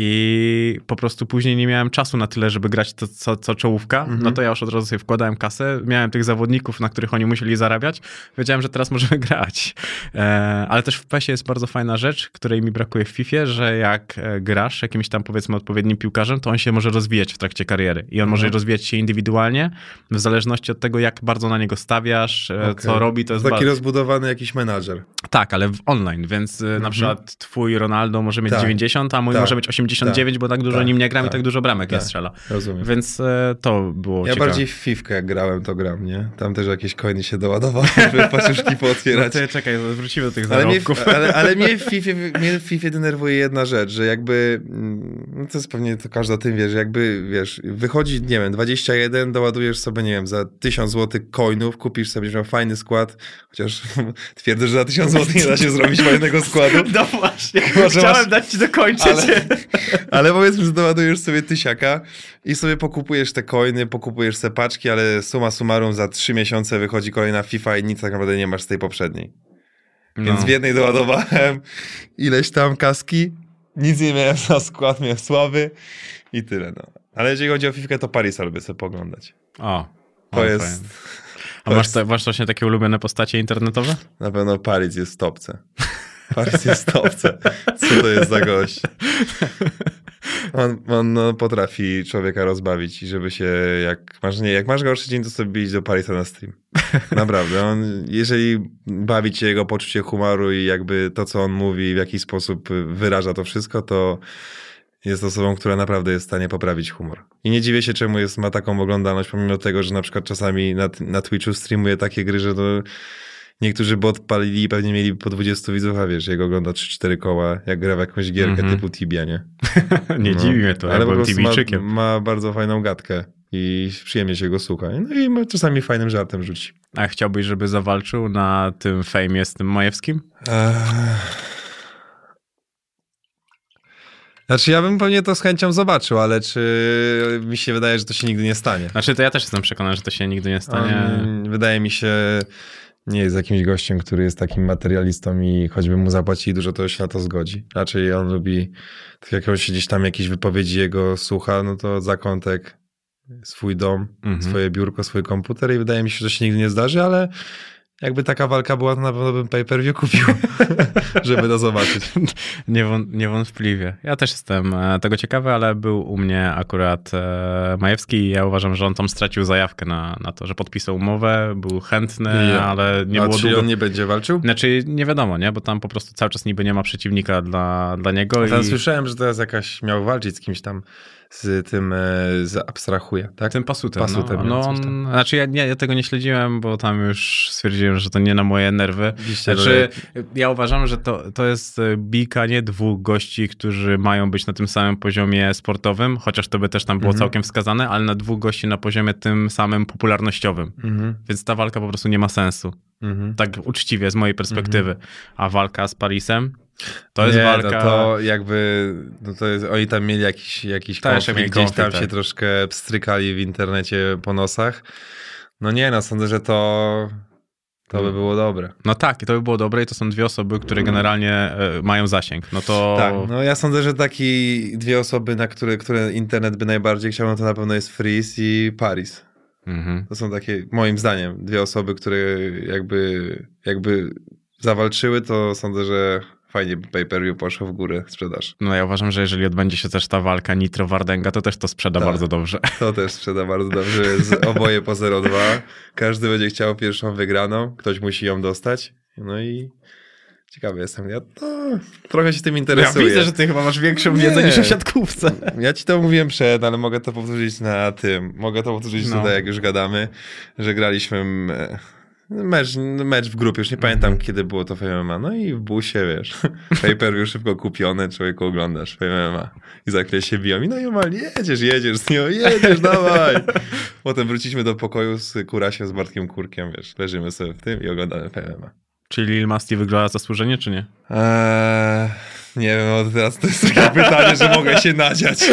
i po prostu później nie miałem czasu na tyle, żeby grać to, co, co czołówka. Mhm. No to ja już od razu sobie wkładałem kasę, miałem tych zawodników, na których oni musieli zarabiać. Wiedziałem, że teraz możemy grać. E, ale też w PESie jest bardzo fajna rzecz, której mi brakuje w FIFA, że jak e, grasz jakimś tam powiedzmy odpowiednim piłkarzem, to on się może rozwijać w trakcie kariery i on może Mhm. rozwijać się indywidualnie w zależności od tego, jak bardzo na niego stawiasz, e, co Okej. robi, to jest Taki bardzo... rozbudowany jakiś menadżer. Tak, ale w online, więc y, na Mhm. przykład twój Ronaldo może mieć Tak. 90, a mój Tak. może mieć 89, bo tak dużo Tak. nim nie gram i Tak. tak dużo bramek nie Tak. strzela. Rozumiem. Więc to było Ja ciekawe. bardziej w Fifkę grałem, to gram, nie? Tam też jakieś coiny się doładowały, żeby paczuszki No pootwierać. ty, czekaj, wrócimy do tych Ale mnie, zarobków. ale, ale mnie, w FIFA, mnie w FIFA denerwuje jedna rzecz, że jakby, no to jest pewnie, to każdy o tym wie, że jakby, wiesz, wychodzi, nie wiem, 21, doładujesz sobie, nie wiem, za 1000 zł coinów, kupisz sobie, miał fajny skład, chociaż twierdzę, że za 1000 zł nie da się zrobić fajnego składu, No właśnie, Chyba, że chciałem masz- dać ci dokończyć. ale, ale powiedzmy, że doładujesz sobie tysiaka i sobie pokupujesz te coiny, pokupujesz te paczki, ale suma summarum za 3 miesiące wychodzi kolejna FIFA i nic tak naprawdę nie masz z tej poprzedniej. Więc No. w jednej doładowałem ileś tam kaski, nic nie miałem na skład, miałem słaby i tyle. No. Ale jeżeli chodzi o FIFA, to Paris lubię sobie poglądać. O, To jest fajnie. A masz, te, masz właśnie takie ulubione postacie internetowe? na pewno Paris jest w topce. Paris jest w topce. Co to jest za gość? On, on no, potrafi człowieka rozbawić i żeby się, jak masz, nie, jak masz gorszy dzień, to sobie iść do Parisa na stream. Naprawdę. On, jeżeli bawi cię jego poczucie humoru i jakby to, co on mówi, w jaki sposób wyraża to wszystko, to jest osobą, która naprawdę jest w stanie poprawić humor. I nie dziwię się, czemu jest, ma taką oglądalność, pomimo tego, że na przykład czasami na, na Twitchu streamuje takie gry, że to niektórzy by odpalili i pewnie mieli po 20 widzów, a wiesz, jego ogląda 3-4 koła, jak gra w jakąś gierkę Mhm. typu Tibia, nie? nie No. dziwi mnie to, ja Ale po byłem prostu ma, Tibijczykiem. ma bardzo fajną gadkę i przyjemnie się go słucha. No i czasami fajnym żartem rzuci. A chciałbyś, żeby zawalczył na tym fejmie z tym Majewskim? Znaczy ja bym pewnie to z chęcią zobaczył, ale czy mi się wydaje, że to się nigdy nie stanie. Znaczy, to ja też jestem przekonany, że to się nigdy nie stanie. On, wydaje mi się nie jest jakimś gościem, który jest takim materialistą i choćby mu zapłacili dużo, to się na to zgodzi. Raczej on lubi, tak jak on się gdzieś tam jakieś wypowiedzi jego słucha, no to zakątek, swój dom, Mhm. swoje biurko, swój komputer i wydaje mi się, że to się nigdy nie zdarzy, ale jakby taka walka była, to na pewno bym pay-per-view kupił, żeby to zobaczyć. Niewą, niewątpliwie. Ja też jestem e, tego ciekawy, ale był u mnie akurat e, Majewski i ja uważam, że on tam stracił zajawkę na, na to, że podpisał umowę, był chętny, Ja. ale nie A było czyli długo... on nie będzie walczył? Znaczy nie wiadomo, nie? Bo tam po prostu cały czas niby nie ma przeciwnika dla, dla niego Tam i słyszałem, że teraz jakaś miał walczyć z kimś tam, z tym, e, z abstrahuje, tak? tym pasutem. Pasutem, no, no tam. znaczy ja, nie, ja tego nie śledziłem, bo tam już stwierdziłem, że to nie na moje nerwy. Oczywiście, Znaczy, ja uważam, że to, to jest e, bika nie dwóch gości, którzy mają być na tym samym poziomie sportowym, chociaż to by też tam było Mhm. całkiem wskazane, ale na dwóch gości na poziomie tym samym popularnościowym. Mhm, Więc ta walka po prostu nie ma sensu. mhm. Tak uczciwie z mojej perspektywy. A walka z Parisem to jest nie, walka. No to jakby, no to jest, oni tam mieli jakiś, jakiś konflikt, mieli gdzieś tam konflikt, się tak. troszkę pstrykali w internecie po nosach. No nie, no sądzę, że to, to by Hmm. było dobre. No tak, i to by było dobre i to są dwie osoby, które generalnie e, mają zasięg. No to... Tak, no ja sądzę, że taki dwie osoby, na które, które internet by najbardziej chciał, no to na pewno jest Freeze i Paris. Mhm. To są takie, moim zdaniem, dwie osoby, które jakby, jakby zawalczyły, to sądzę, że fajnie by pay-per-view poszło w górę sprzedaż. No ja uważam, że jeżeli odbędzie się też ta walka Nitro Wardenga, to też to sprzeda Tak. bardzo dobrze. To też sprzeda bardzo dobrze, oboje po 0,2. Każdy będzie chciał pierwszą wygraną, ktoś musi ją dostać. No i ciekawy jestem. Ja to trochę się tym Ja interesuję. widzę, że ty chyba masz większą Nie. wiedzę niż o siatkówce. Ja ci to mówiłem przed, ale mogę to powtórzyć na tym. Mogę to powtórzyć No. tutaj, jak już gadamy, że graliśmy mecz, mecz w grupie. Już nie pamiętam, Mhm. kiedy było to w MMA. No i w busie, wiesz, pay-per-view szybko kupione, człowieku oglądasz w MMA. I za chwilę się biją. I no i jedziesz, jedziesz z nią, jedziesz, dawaj. Potem wróciliśmy do pokoju z Kurasiem, z Bartkiem Kurkiem, wiesz, leżymy sobie w tym i oglądamy MMA. Czyli Lil Masti wygląda zasłużenie, czy nie? Eee, nie wiem, no teraz to jest takie pytanie, że mogę się nadziać.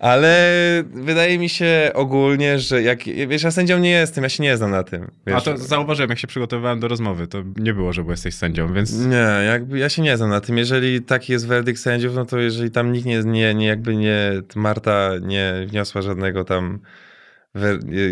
Ale wydaje mi się ogólnie, że jak, wiesz, ja sędzią nie jestem, ja się nie znam na tym. Wiesz, A to zauważyłem, jak się przygotowywałem do rozmowy, to nie było, że jesteś sędzią, więc... Nie, jakby ja się nie znam na tym. Jeżeli taki jest werdykt sędziów, no to jeżeli tam nikt nie, nie, nie jakby nie, Marta nie wniosła żadnego tam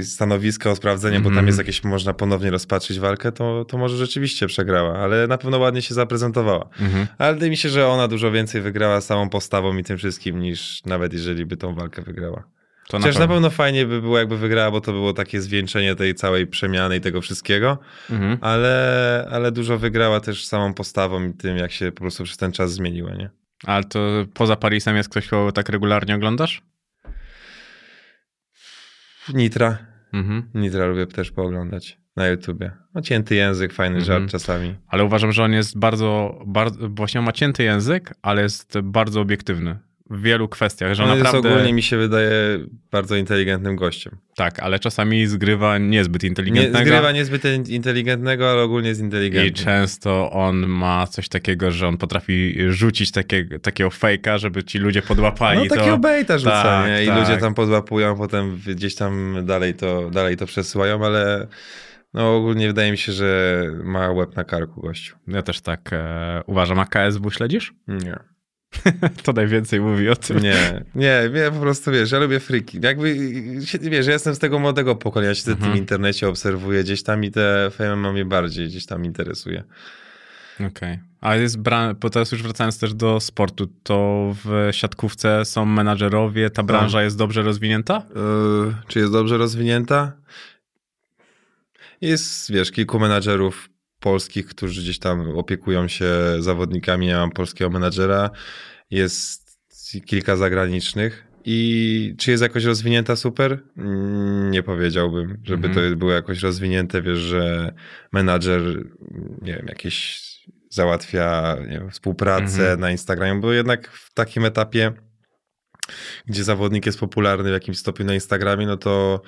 stanowiska o sprawdzenie, bo tam Mhm. jest jakieś, można ponownie rozpatrzyć walkę, to, to może rzeczywiście przegrała, ale na pewno ładnie się zaprezentowała. Mhm. Ale wydaje mi się, że ona dużo więcej wygrała samą postawą i tym wszystkim, niż nawet jeżeli by tą walkę wygrała. To Chociaż na pewno fajnie by było, jakby wygrała, bo to było takie zwieńczenie tej całej przemiany i tego wszystkiego, Mhm. ale, ale dużo wygrała też samą postawą i tym, jak się po prostu przez ten czas zmieniła, nie? Ale to poza Parisem jest ktoś, kogo tak regularnie oglądasz? Nitra. Mhm. Nitra lubię też pooglądać na YouTubie. No cięty język, fajny Mhm. żart czasami. Ale uważam, że on jest bardzo, bardzo, właśnie on ma cięty język, ale jest bardzo obiektywny w wielu kwestiach, że On naprawdę... jest ogólnie, mi się wydaje, bardzo inteligentnym gościem. Tak, ale czasami zgrywa niezbyt Nie, inteligentnego. zgrywa niezbyt inteligentnego, ale ogólnie jest I inteligentny. często on ma coś takiego, że on potrafi rzucić takie, takiego fejka, żeby ci ludzie podłapali. No takiego bejta rzuca, Tak, nie? I tak. ludzie tam podłapują, potem gdzieś tam dalej to, dalej to przesyłają, ale no ogólnie wydaje mi się, że ma łeb na karku gościu. Ja też tak e, uważam. A KSW śledzisz? Nie. To najwięcej mówi o tym. Nie, nie, nie, po prostu wiesz, ja lubię friki. Jakby, się- wiesz, ja jestem z tego młodego pokolenia, siedzę w Mhm. tym internecie, obserwuję gdzieś tam i te FM mnie bardziej gdzieś tam interesuje. Okej. A jest bran... bo teraz już wracając też do sportu, to w siatkówce są menadżerowie, ta branża jest dobrze rozwinięta? Yy, czy jest dobrze rozwinięta? Jest, wiesz, kilku menadżerów polskich, którzy gdzieś tam opiekują się zawodnikami. Ja mam polskiego menadżera. Jest kilka zagranicznych. I czy jest jakoś rozwinięta super? Mm, Nie powiedziałbym, żeby Mhm. to było jakoś rozwinięte. Wiesz, że menadżer, nie wiem, jakieś załatwia wiem, współpracę Mhm. na Instagramie, bo jednak w takim etapie gdzie zawodnik jest popularny w jakimś stopniu na Instagramie, no to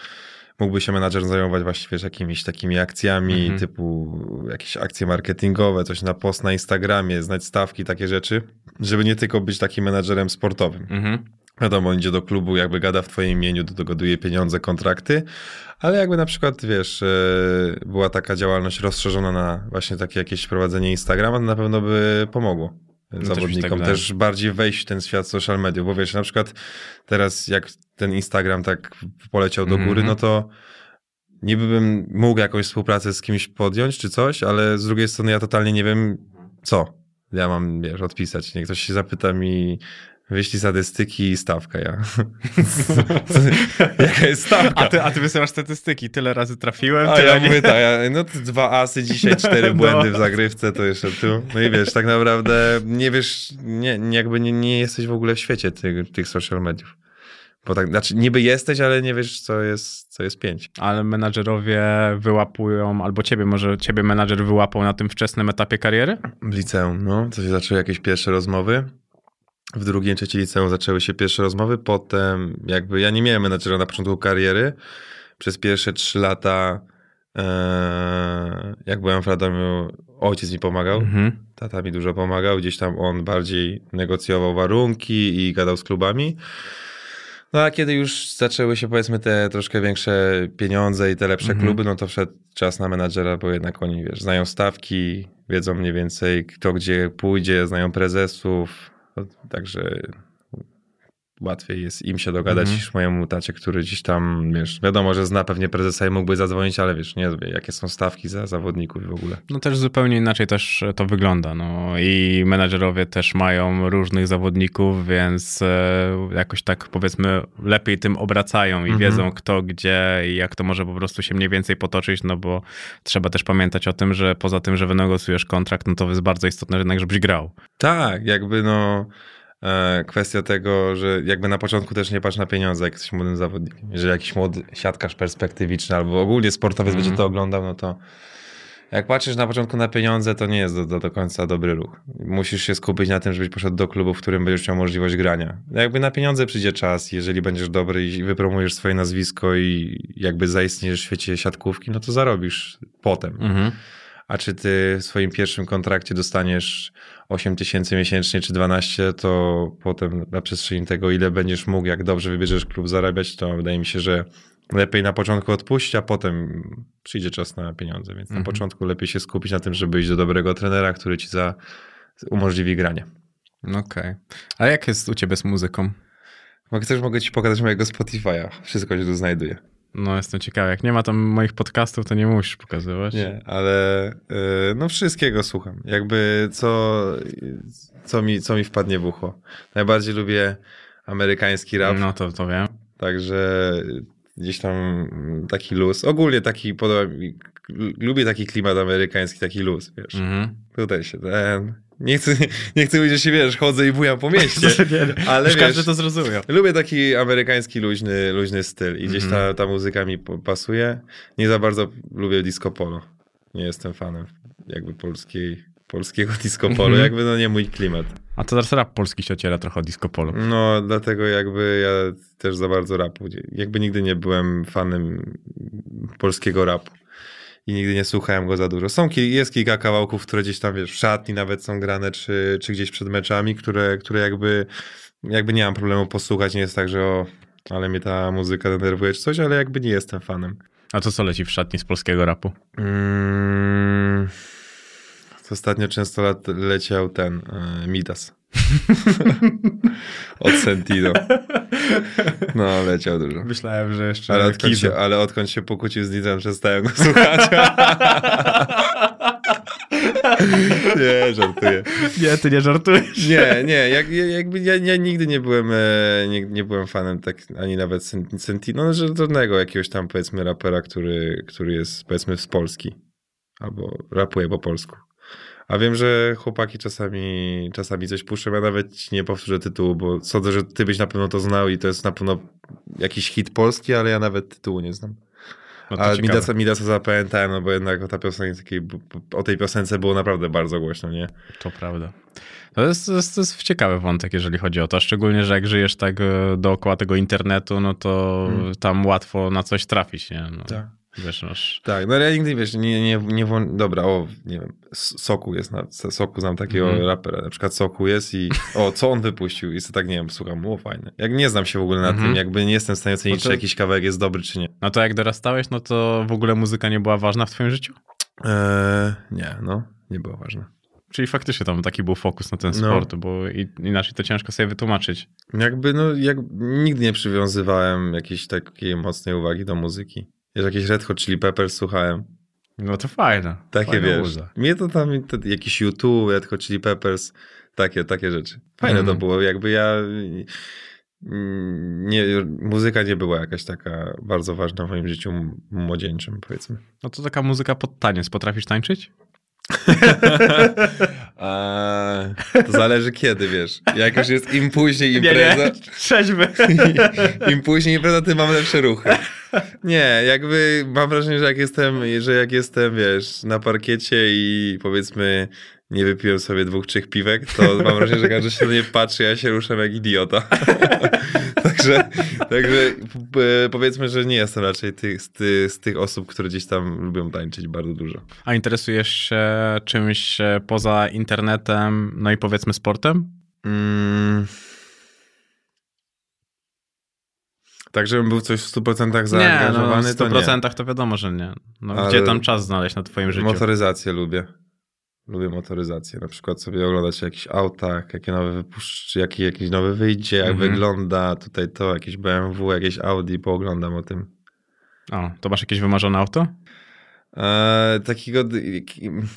mógłby się menadżer zajmować właściwie jakimiś takimi akcjami Mhm. typu jakieś akcje marketingowe, coś na post na Instagramie, znać stawki, takie rzeczy, żeby nie tylko być takim menadżerem sportowym. Mhm. wiadomo, idzie do klubu, jakby gada w twoim imieniu, dogoduje pieniądze, kontrakty, ale jakby na przykład, wiesz, e, była taka działalność rozszerzona na właśnie takie jakieś prowadzenie Instagrama, to na pewno by pomogło mi zawodnikom tak też bardziej wejść w ten świat social mediów, bo wiesz, na przykład teraz jak ten Instagram tak poleciał do góry, Mhm. no to niby bym mógł jakąś współpracę z kimś podjąć czy coś, ale z drugiej strony ja totalnie nie wiem co ja mam, wiesz, odpisać. Niech ktoś się zapyta mi, wyślij statystyki i stawka ja. Jaka jest stawka? A ty, a ty wysyłasz statystyki, tyle razy trafiłem, A ja nie... mówię tak, ja, no dwa asy dzisiaj, cztery błędy w zagrywce, to jeszcze tu. No i wiesz, tak naprawdę nie wiesz, nie, nie- jakby nie, nie jesteś w ogóle w świecie tych, tych social mediów. Bo tak, znaczy niby jesteś, ale nie wiesz, co jest, co jest pięć. Ale menadżerowie wyłapują, albo ciebie, może ciebie menadżer wyłapał na tym wczesnym etapie kariery? W liceum, no, to się zaczęły jakieś pierwsze rozmowy. W drugim, trzeciej liceum zaczęły się pierwsze rozmowy. Potem, jakby ja nie miałem menadżera na początku kariery. Przez pierwsze trzy lata, e, jak byłem w Radomiu, ojciec mi pomagał. Mhm. Tata mi dużo pomagał, gdzieś tam on bardziej negocjował warunki i gadał z klubami. No a kiedy już zaczęły się powiedzmy te troszkę większe pieniądze i te lepsze Mhm. kluby, no to wszedł czas na menadżera, bo jednak oni, wiesz, znają stawki, wiedzą mniej więcej kto gdzie pójdzie, znają prezesów, także łatwiej jest im się dogadać Mhm. niż mojemu tacie, który gdzieś tam, wiesz, wiadomo, że zna pewnie prezesa i mógłby zadzwonić, ale wiesz, nie wie, jakie są stawki za zawodników w ogóle. No też zupełnie inaczej też to wygląda. No i menadżerowie też mają różnych zawodników, więc e, jakoś tak powiedzmy lepiej tym obracają i Mhm. wiedzą kto gdzie i jak to może po prostu się mniej więcej potoczyć, no bo trzeba też pamiętać o tym, że poza tym, że wynegocjujesz kontrakt, no to jest bardzo istotne jednak, żebyś grał. Tak, jakby no kwestia tego, że jakby na początku też nie patrz na pieniądze, jak jesteś młodym zawodnikiem. Jeżeli jakiś młody siatkarz perspektywiczny albo ogólnie sportowiec Mhm. będzie to oglądał, no to jak patrzysz na początku na pieniądze, to nie jest do, do, do końca dobry ruch. Musisz się skupić na tym, żebyś poszedł do klubu, w którym będziesz miał możliwość grania. Jakby na pieniądze przyjdzie czas, jeżeli będziesz dobry i wypromujesz swoje nazwisko i jakby zaistniesz w świecie siatkówki, no to zarobisz potem. Mhm. A czy ty w swoim pierwszym kontrakcie dostaniesz 8 tysięcy miesięcznie czy 12, to potem na przestrzeni tego, ile będziesz mógł, jak dobrze wybierzesz klub zarabiać, to wydaje mi się, że lepiej na początku odpuścić, a potem przyjdzie czas na pieniądze. Więc na Mhm. początku lepiej się skupić na tym, żeby iść do dobrego trenera, który ci za umożliwi granie. Okej. A jak jest u ciebie z muzyką? Jak chcesz, mogę ci pokazać mojego Spotify'a. Wszystko się tu znajduje. No jestem ciekawy. Jak nie ma tam moich podcastów, to nie musisz pokazywać. Nie, ale y, no wszystkiego słucham. Jakby co, co, mi, co mi wpadnie w ucho. Najbardziej lubię amerykański rap, No to, to wiem. także gdzieś tam taki luz. Ogólnie taki podoba mi, lubię taki klimat amerykański, taki luz, wiesz. Mhm. Tutaj się ten... Nie chcę, nie chcę że się, wiesz, chodzę i bujam po mieście, ale Już wiesz, każdy to zrozumiał. Lubię taki amerykański, luźny, luźny styl i gdzieś Mhm. ta, ta muzyka mi pasuje. Nie za bardzo lubię disco polo. Nie jestem fanem jakby polskiej, polskiego disco polo, Mhm. jakby no nie mój klimat. A to teraz rap polski się ociera trochę od disco polo. No dlatego jakby ja też za bardzo rapu, jakby nigdy nie byłem fanem polskiego rapu. I nigdy nie słuchałem go za dużo. Są, jest kilka kawałków, które gdzieś tam, wiesz, w szatni nawet są grane, czy, czy gdzieś przed meczami, które, które jakby, jakby nie mam problemu posłuchać. Nie jest tak, że o, ale mnie ta muzyka denerwuje czy coś, ale jakby nie jestem fanem. A to co leci w szatni z polskiego rapu? Mm, ostatnio często lat, leciał ten e, Midas. Od Sentino. No, leciał dużo. Myślałem, że jeszcze Ale odkąd, się, ale odkąd się pokłócił z Nizem, przestałem go słuchać. nie, żartuję. Nie, ty nie żartujesz. Nie, nie, jak, ja- jakby ja, ja nigdy nie byłem, e, nie, nie byłem fanem tak, ani nawet Sen- Sentino, no, żadnego jakiegoś tam powiedzmy rapera, który, który jest powiedzmy z Polski. Albo rapuje po polsku. A wiem, że chłopaki czasami, czasami coś puszczą. Ja nawet ci nie powtórzę tytułu, bo sądzę, że ty byś na pewno to znał i to jest na pewno jakiś hit polski, ale ja nawet tytułu nie znam. No A. Midasa, Midasa zapamiętałem, no bo jednak o, ta piosenka, o tej piosence było naprawdę bardzo głośno, nie? To prawda. To jest, to, jest, to jest ciekawy wątek, jeżeli chodzi o to. Szczególnie, że jak żyjesz tak e, dookoła tego internetu, no to Mm. tam łatwo na coś trafić, nie? No. Tak. Wiesz, masz... Tak, no ja nigdy, wiesz, nie, nie, nie włą... dobra, o, nie wiem, Soku jest, na Soku znam takiego Mhm. rapera, na przykład Soku jest i o, co on wypuścił i sobie tak, nie wiem, słucham, było fajne. Jak nie znam się w ogóle na Mhm. tym, jakby nie jestem w stanie ocenić, No to- czy jakiś kawałek jest dobry, czy nie. No to jak dorastałeś, no to w ogóle muzyka nie była ważna w twoim życiu? Eee, nie, no, nie było ważne. Czyli faktycznie tam taki był fokus na ten No. sport, bo i, inaczej to ciężko sobie wytłumaczyć. Jakby, no, jak, nigdy nie przywiązywałem jakiejś takiej mocnej uwagi do muzyki. Wiesz, jakieś Red Hot Chili Peppers słuchałem. No to fajne. Takie Fajna wiesz. muza. Mnie to tam jakiś YouTube, Red Hot Chili Peppers, takie, takie rzeczy. Fajne Mhm. to było. Jakby ja. mm, Nie, muzyka nie była jakaś taka bardzo ważna w moim życiu młodzieńczym, powiedzmy. No to taka muzyka pod taniec. Potrafisz tańczyć? A, to zależy kiedy, wiesz. Jak już jest im później impreza, Trzeźwy. im później impreza, tym mam lepsze ruchy. Nie, jakby mam wrażenie, że jak jestem, że jak jestem, wiesz, na parkiecie i powiedzmy nie wypiłem sobie dwóch, trzech piwek, to mam wrażenie, że każdy się na mnie patrzy, ja się ruszam jak idiota. także także p- powiedzmy, że nie jestem raczej tych, z, ty, z tych osób, które gdzieś tam lubią tańczyć bardzo dużo. A interesujesz się czymś e, poza internetem, no i powiedzmy sportem? Mm. Tak, żebym był coś w 100% zaangażowany, nie, no, to w nie. 100% to wiadomo, że nie. No, Ale- Gdzie tam czas znaleźć na twoim życiu? Motoryzację lubię. Lubię motoryzację. Na przykład sobie oglądać jakiś autach, jakie nowe wypuszczy, jaki jakiś nowy wyjdzie, jak Mhm. wygląda tutaj to, jakieś BMW, jakieś Audi, pooglądam o tym. O, to masz jakieś wymarzone auto? Eee, takiego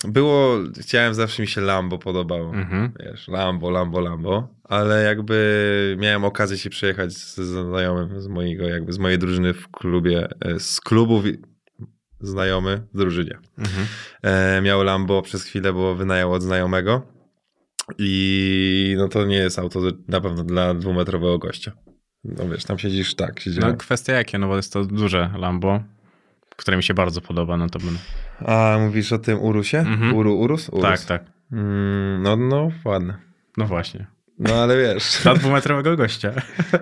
było, chciałem zawsze mi się Lambo podobało. Mhm. Wiesz, Lambo, Lambo, Lambo, ale jakby miałem okazję się przejechać z, znajomym z mojego, jakby z mojej drużyny w klubie, e, z klubu wi- znajomy w drużynie. Mhm. E, miał Lambo przez chwilę, bo wynajął od znajomego. I no to nie jest auto na pewno dla dwumetrowego gościa. No wiesz, tam siedzisz tak, siedziałem. No kwestia jakie, no bo jest to duże Lambo, które mi się bardzo podoba, no to będę... A mówisz o tym Urusie? Mhm. Uru, Urus? Urus? Tak, tak. Mm, no, no, ładne. No właśnie. No ale wiesz, Dla dwumetrowego gościa.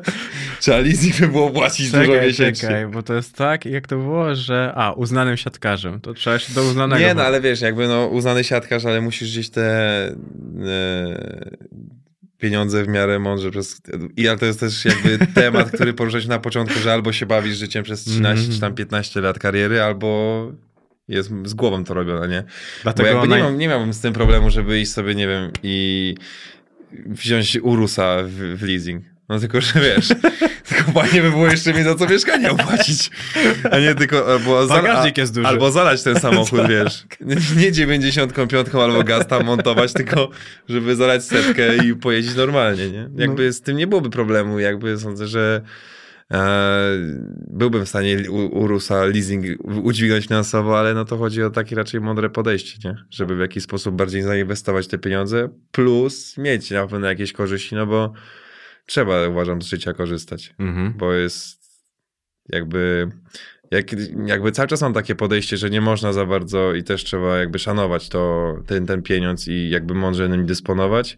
trzeba leasing by było płacić dużo Czekaj, miesięcznie. czekaj, bo to jest tak, jak to było, że... A, uznanym siatkarzem. To trzeba się do uznanego... Nie, no ale wiesz, jakby no uznany siatkarz, ale musisz gdzieś te e, pieniądze w miarę mądrze przez... I ale to jest też jakby temat, który poruszać na początku, że albo się bawisz życiem przez 13 Mhm. czy tam 15 lat kariery, albo jest z głową to robione, nie? Bo Dlatego jakby naj... nie, mam, nie miałbym z tym problemu, żeby iść sobie, nie wiem, i wziąć Urusa w, w leasing. No tylko, że wiesz, tylko fajnie by było jeszcze mi za co mieszkanie opłacić. A nie tylko, albo, Bagażnik jest duży. albo zalać ten samochód, wiesz. Nie, nie 95 albo gaz tam montować, tylko żeby zalać setkę i pojeździć normalnie, nie? Jakby z tym nie byłoby problemu, jakby sądzę, że e, byłbym w stanie u- Urusa leasing udźwignąć finansowo, ale no to chodzi o takie raczej mądre podejście, nie? Żeby w jakiś sposób bardziej zainwestować te pieniądze, plus mieć na pewno jakieś korzyści, no bo trzeba, uważam, z życia korzystać, Mhm. bo jest jakby jak, jakby cały czas mam takie podejście, że nie można za bardzo i też trzeba jakby szanować to, ten, ten pieniądz i jakby mądrze nim dysponować.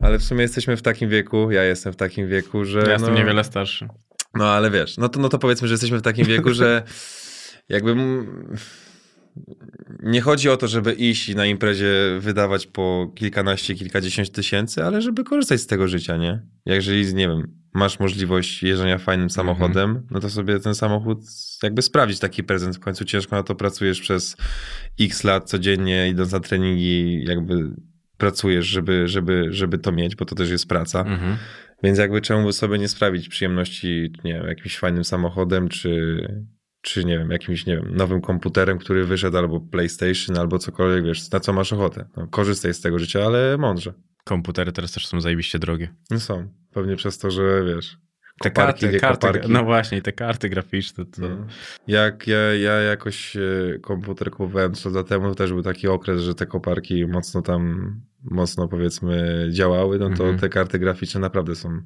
Ale w sumie jesteśmy w takim wieku, ja jestem w takim wieku, że. Ja jestem no, niewiele starszy. no ale wiesz, no to, no to powiedzmy, że jesteśmy w takim wieku, że jakby nie chodzi o to, żeby iść i na imprezie wydawać po kilkanaście, kilkadziesiąt tysięcy, ale żeby korzystać z tego życia, nie? Jeżeli, nie wiem, masz możliwość jeżdżenia fajnym samochodem, no to sobie ten samochód jakby sprawdzić taki prezent. W końcu ciężko na to pracujesz przez x lat codziennie, idąc na treningi, jakby pracujesz, żeby, żeby, żeby to mieć, bo to też jest praca. Mhm. Więc jakby czemu by sobie nie sprawić przyjemności, nie wiem, jakimś fajnym samochodem, czy, czy nie wiem, jakimś, nie wiem, nowym komputerem, który wyszedł, albo PlayStation, albo cokolwiek, wiesz, na co masz ochotę. No, korzystaj z tego życia, ale mądrze. Komputery teraz też są zajebiście drogie. No są. Pewnie przez to, że wiesz, Te koparki, karty, karty, koparki. no właśnie, te karty graficzne to... No. Jak ja, ja jakoś e, komputer kupowałem 3 lata temu, też był taki okres, że te koparki mocno tam, mocno powiedzmy działały, no to Mhm. te karty graficzne naprawdę są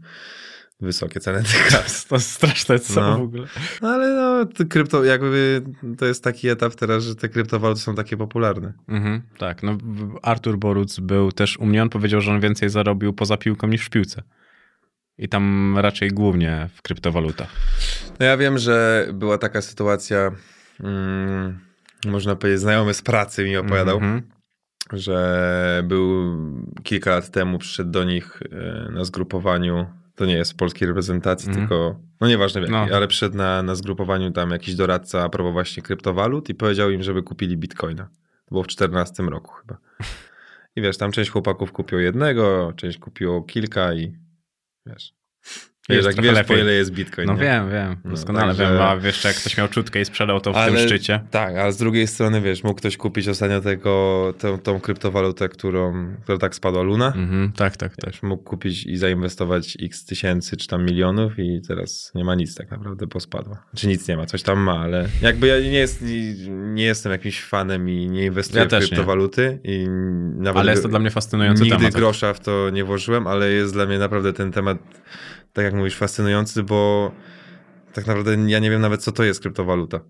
wysokie ceny tych kart. To straszne co No. w ogóle. No ale no, krypto, jakby to jest taki etap teraz, że te kryptowaluty są takie popularne. Mhm, tak, no Artur Boruc był też u mnie, on powiedział, że on więcej zarobił poza piłką niż w piłce. I tam raczej głównie w kryptowalutach. No ja wiem, że była taka sytuacja, mm, można powiedzieć, znajomy z pracy mi opowiadał, Mhm. że był kilka lat temu, przyszedł do nich e, na zgrupowaniu, to nie jest w polskiej reprezentacji, Mhm. tylko, no nieważne w jakiej, No. ale przyszedł na, na zgrupowaniu tam jakiś doradca a propos właśnie kryptowalut i powiedział im, żeby kupili bitcoina. To było w 2014 roku chyba. I wiesz, tam część chłopaków kupiło jednego, część kupiło kilka i wiesz... Wiesz, jak wiesz, lepiej. po ile jest bitcoin, No nie? wiem, wiem, No, doskonale także- wiem, a wiesz, jak ktoś miał czutkę i sprzedał to w tym szczycie. Tak, ale z drugiej strony, wiesz, mógł ktoś kupić ostatnio tego, tą, tą kryptowalutę, którą, która tak spadła, Luna. Mhm, tak, tak, tak. Wiesz, mógł kupić i zainwestować x tysięcy czy tam milionów i teraz nie ma nic tak naprawdę, bo spadła. Czy nic nie ma, coś tam ma, ale jakby ja nie, jest, nie, nie jestem jakimś fanem i nie inwestuję Ja w też nie. kryptowaluty i nawet Ale jest to dla mnie fascynujący nigdy temat. grosza w to nie włożyłem, ale jest dla mnie naprawdę ten temat, tak jak mówisz, fascynujący, bo tak naprawdę ja nie wiem nawet, co to jest kryptowaluta.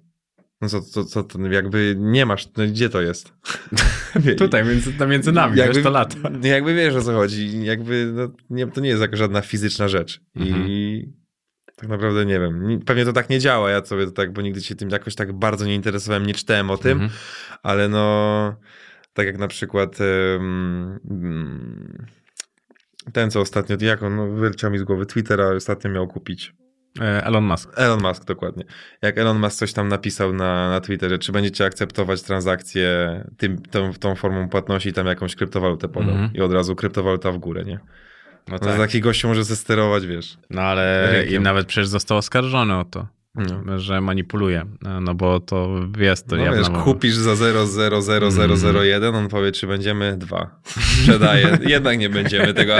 No co, co, co to, jakby nie masz, no gdzie to jest? Tutaj, między, między nami, jakby, wiesz, to lata. Jakby wiesz o co chodzi, jakby no, nie, to nie jest jakaś żadna fizyczna rzecz Mhm. i tak naprawdę nie wiem, Ni- pewnie to tak nie działa, ja sobie to tak, bo nigdy się tym jakoś tak bardzo nie interesowałem, nie czytałem o tym, Mhm. ale no tak jak na przykład mm, ten, co ostatnio, jak on, no, wyleciał mi z głowy Twittera, ostatnio miał kupić. E, Elon Musk. Elon Musk, dokładnie. Jak Elon Musk coś tam napisał na, na Twitterze, czy będziecie akceptować transakcje tym, tą, tą formą płatności i tam jakąś kryptowalutę podał. Mhm. I od razu kryptowaluta w górę, nie? No No, tak. Taki gościu może zesterować, wiesz. No ale i nawet przecież został oskarżony o to. Że manipuluje. No, No bo to jest to No jawna wiesz, mowa. kupisz za 0,00001, on powie, czy będziemy dwa. Sprzedaje. Jednak nie będziemy tego,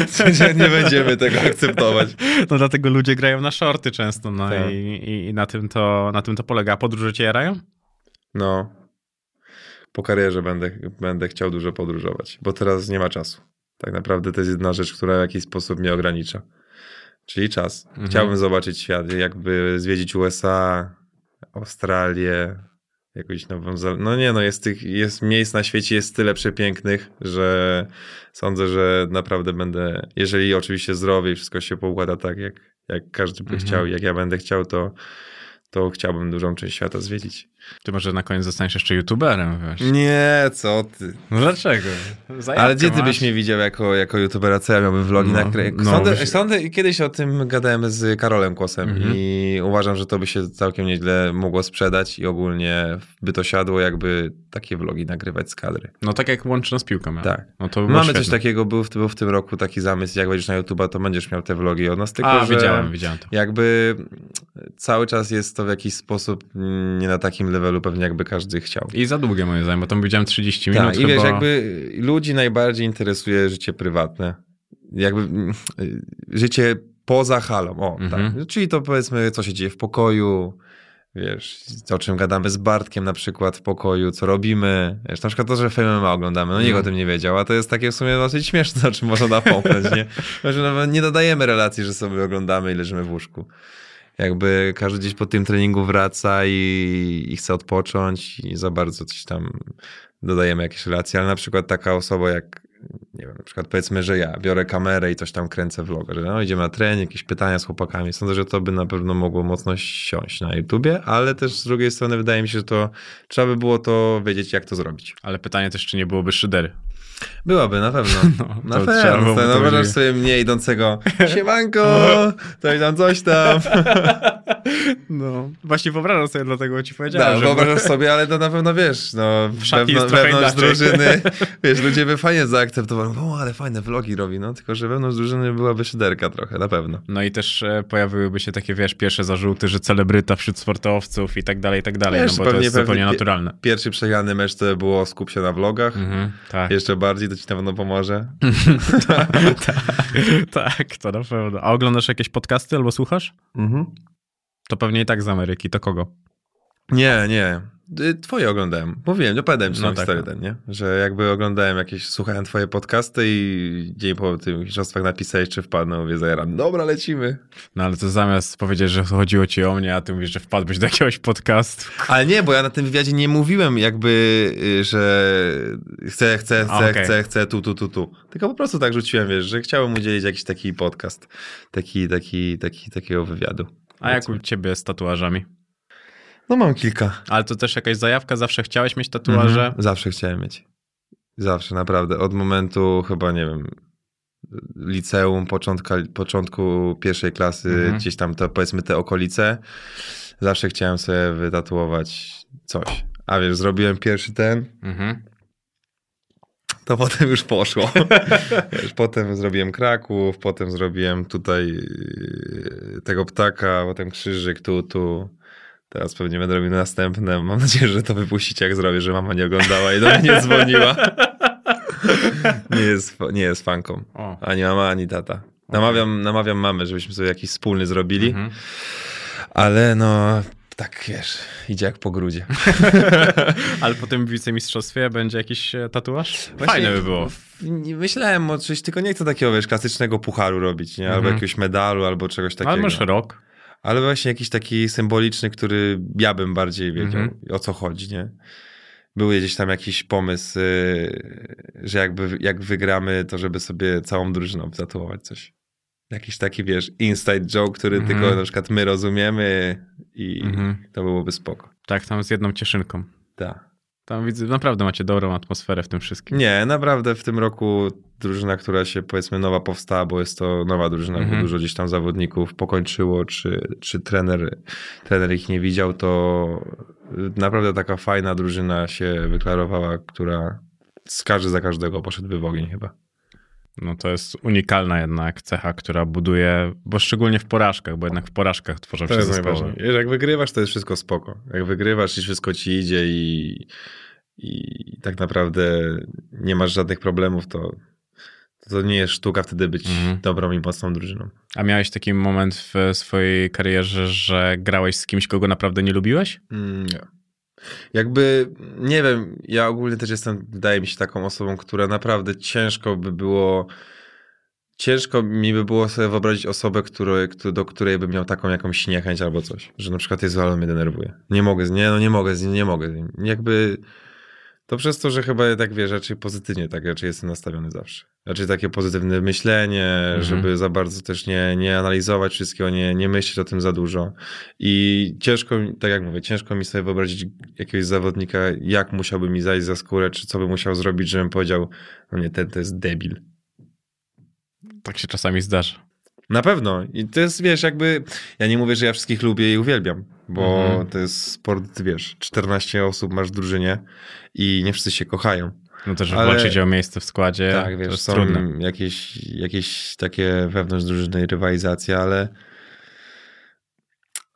nie będziemy tego akceptować. No dlatego ludzie grają na shorty często, no Tak. i, i, i na, tym to, na tym to polega. A podróże cię jarają? No. Po karierze będę, będę chciał dużo podróżować, bo teraz nie ma czasu. Tak naprawdę to jest jedna rzecz, która w jakiś sposób mnie ogranicza. Czyli czas. Mhm. Chciałbym zobaczyć świat, jakby zwiedzić USA, Australię, jakąś nową Zelandię. No nie, no jest tych, jest miejsc na świecie, jest tyle przepięknych, że sądzę, że naprawdę będę, jeżeli oczywiście zdrowie i wszystko się poukłada tak, jak, jak każdy by Mhm. chciał jak ja będę chciał, to, to chciałbym dużą część świata zwiedzić. Ty może na koniec zostaniesz jeszcze youtuberem, wiesz? Nie, co ty. No dlaczego? Zajawkę Ale gdzie ty masz. byś mnie widział jako, jako youtubera? Co ja miałbym vlogi No, nakręcić? no, sądzę, byś- sądzę, kiedyś o tym gadałem z Karolem Kłosem Mhm. i uważam, że to by się całkiem nieźle mogło sprzedać i ogólnie by to siadło, jakby takie vlogi nagrywać z kadry. No tak jak łączy nas piłka miała. Tak. No to Mamy coś świetne. takiego, był w, był w tym roku taki zamysł, jak będziesz na YouTube'a, to będziesz miał te vlogi od nas, tylko A, widziałem, widziałem to. jakby cały czas jest to w jakiś sposób nie na takim levelu pewnie jakby każdy chciał. I za długie moim zdaniem, bo tam widziałem 30 minut Tak, i chyba. wiesz, jakby ludzi najbardziej interesuje życie prywatne. Jakby mm, y, życie poza halą. O, Mhm. tak. Czyli to powiedzmy, co się dzieje w pokoju, wiesz, o czym gadamy z Bartkiem na przykład w pokoju, co robimy. Wiesz, na przykład to, że FMMA oglądamy, no nikt Mhm. o tym nie wiedział, a to jest takie w sumie dosyć śmieszne, o czym można napomknąć, nie? Że nawet nie dodajemy relacji, że sobie oglądamy i leżymy w łóżku. Jakby każdy gdzieś po tym treningu wraca i, i chce odpocząć i za bardzo coś tam dodajemy jakieś relacje, ale na przykład taka osoba jak, nie wiem, na przykład powiedzmy, że ja biorę kamerę i coś tam kręcę vloga, że no idziemy na trening, jakieś pytania z chłopakami. Sądzę, że to by na pewno mogło mocno siąść na YouTubie, ale też z drugiej strony wydaje mi się, że to trzeba by było to wiedzieć, jak to zrobić. Ale pytanie też, czy nie byłoby szydery. Byłaby, na pewno. No, Na to pewno. No, to wyobrażasz sobie mnie idącego, siemanko, coś tam, coś tam. No, właśnie wyobrażam sobie, dlatego ci powiedziałem, No, że... wyobrażasz sobie, ale to na pewno wiesz, no, wewnątrz, jest wewnątrz drużyny, wiesz, ludzie by fajnie zaakceptowali, o, ale fajne vlogi robi, no, tylko że wewnątrz drużyny byłaby szyderka trochę, na pewno. No i też e, pojawiłyby się takie, wiesz, pierwsze zarzuty, że celebryta wśród sportowców i tak dalej, i tak dalej, Wiesz, no bo to pewnie- jest pewnie zupełnie naturalne. Pierwszy przegrany mecz to było skup się na vlogach, Mhm, tak. jeszcze bardziej to ci na pewno pomoże. tak, to na pewno. A oglądasz jakieś podcasty albo słuchasz? To pewnie i tak z Ameryki, to kogo? Nie, nie. Y, Twoje oglądałem. Mówiłem, opowiadałem ci No no tak, historię no. ten, nie? Że jakby oglądałem jakieś, słuchałem twoje podcasty i dzień po tych mistrzostwach napisałeś, czy wpadnę, mówię, zajaram. Dobra, lecimy. No ale to zamiast powiedzieć, że chodziło ci o mnie, a ty mówisz, że wpadłbyś do jakiegoś podcastu. Ale nie, bo ja na tym wywiadzie nie mówiłem jakby, y, że chcę, chcę, chcę, okej. chcę, chcę, tu, tu, tu, tu. Tylko po prostu tak rzuciłem, wiesz, że chciałem udzielić jakiś taki podcast, taki, taki, taki, takiego wywiadu. A jak u ciebie z tatuażami? No mam kilka. Ale to też jakaś zajawka? Zawsze chciałeś mieć tatuaże? Mhm. Zawsze chciałem mieć. Zawsze, naprawdę. Od momentu chyba, nie wiem, liceum, początka, początku pierwszej klasy, Mhm. gdzieś tam to powiedzmy te okolice, zawsze chciałem sobie wytatuować coś. A wiesz, zrobiłem pierwszy ten, Mhm. To potem już poszło. Wiesz, potem zrobiłem Kraków, potem zrobiłem tutaj yy, tego ptaka, potem krzyżyk tu, tu. Teraz pewnie będę robił następne. Mam nadzieję, że to wypuścicie, jak zrobię, że mama nie oglądała i do mnie nie dzwoniła. Nie jest, nie jest fanką. O. Ani mama, ani tata. Namawiam, namawiam mamę, żebyśmy sobie jakiś wspólny zrobili, Mhm. ale no tak wiesz, idzie jak po grudzie. Ale po tym wicemistrzostwie będzie jakiś e, tatuaż? Właśnie Fajne by było. Myślałem o czymś, tylko nie chcę takiego, wiesz, klasycznego pucharu robić, nie? Albo Mhm. jakiegoś medalu, albo czegoś takiego. Ale masz rok. Ale właśnie jakiś taki symboliczny, który ja bym bardziej wiedział, Mhm. o co chodzi, nie? Był gdzieś tam jakiś pomysł, yy, że jakby jak wygramy, to żeby sobie całą drużyną tatuować coś. Jakiś taki, wiesz, inside joke, który Mhm. tylko na przykład my rozumiemy i Mhm. to byłoby spoko. Tak, tam z jedną cieszynką. Tak. Tam widzę, naprawdę macie dobrą atmosferę w tym wszystkim. Nie, naprawdę w tym roku drużyna, która się powiedzmy nowa powstała, bo jest to nowa drużyna, Mhm. bo dużo gdzieś tam zawodników pokończyło, czy, czy trener, trener ich nie widział, to naprawdę taka fajna drużyna się wyklarowała, która z każdy za każdego poszedłby w ogień chyba. No to jest unikalna jednak cecha, która buduje, bo szczególnie w porażkach, bo jednak w porażkach tworzą się zespoły. Jak wygrywasz, to jest wszystko spoko. Jak wygrywasz i wszystko ci idzie i, i tak naprawdę nie masz żadnych problemów, to, to nie jest sztuka wtedy być Mhm. dobrą i mocną drużyną. A miałeś taki moment w swojej karierze, że grałeś z kimś, kogo naprawdę nie lubiłeś? Mm, Nie. Jakby, nie wiem, ja ogólnie też jestem, wydaje mi się, taką osobą, która naprawdę ciężko by było, ciężko mi by było sobie wyobrazić osobę, której, któ- do której bym miał taką jakąś niechęć albo coś, że na przykład jest, ale mnie denerwuje. Nie mogę, z- nie, no nie mogę, z nim, nie mogę. z nim. Jakby, to przez to, że chyba tak wiesz, raczej pozytywnie, tak raczej jestem nastawiony zawsze. Raczej takie pozytywne myślenie, żeby za bardzo też nie, nie analizować wszystkiego, nie, nie myśleć o tym za dużo. I ciężko, tak jak mówię, ciężko mi sobie wyobrazić jakiegoś zawodnika, jak musiałby mi zajść za skórę, czy co by musiał zrobić, żebym powiedział, no nie, ten to jest debil. Tak się czasami zdarza. Na pewno. I to jest, wiesz, jakby, ja nie mówię, że ja wszystkich lubię i uwielbiam, bo Mhm. to jest sport, wiesz, 14 osób masz w drużynie i nie wszyscy się kochają. No też Ale- walczyć o miejsce w składzie Tak, to wiesz, jest są trudne. jakieś, jakieś takie wewnątrz drużyny rywalizacje, ale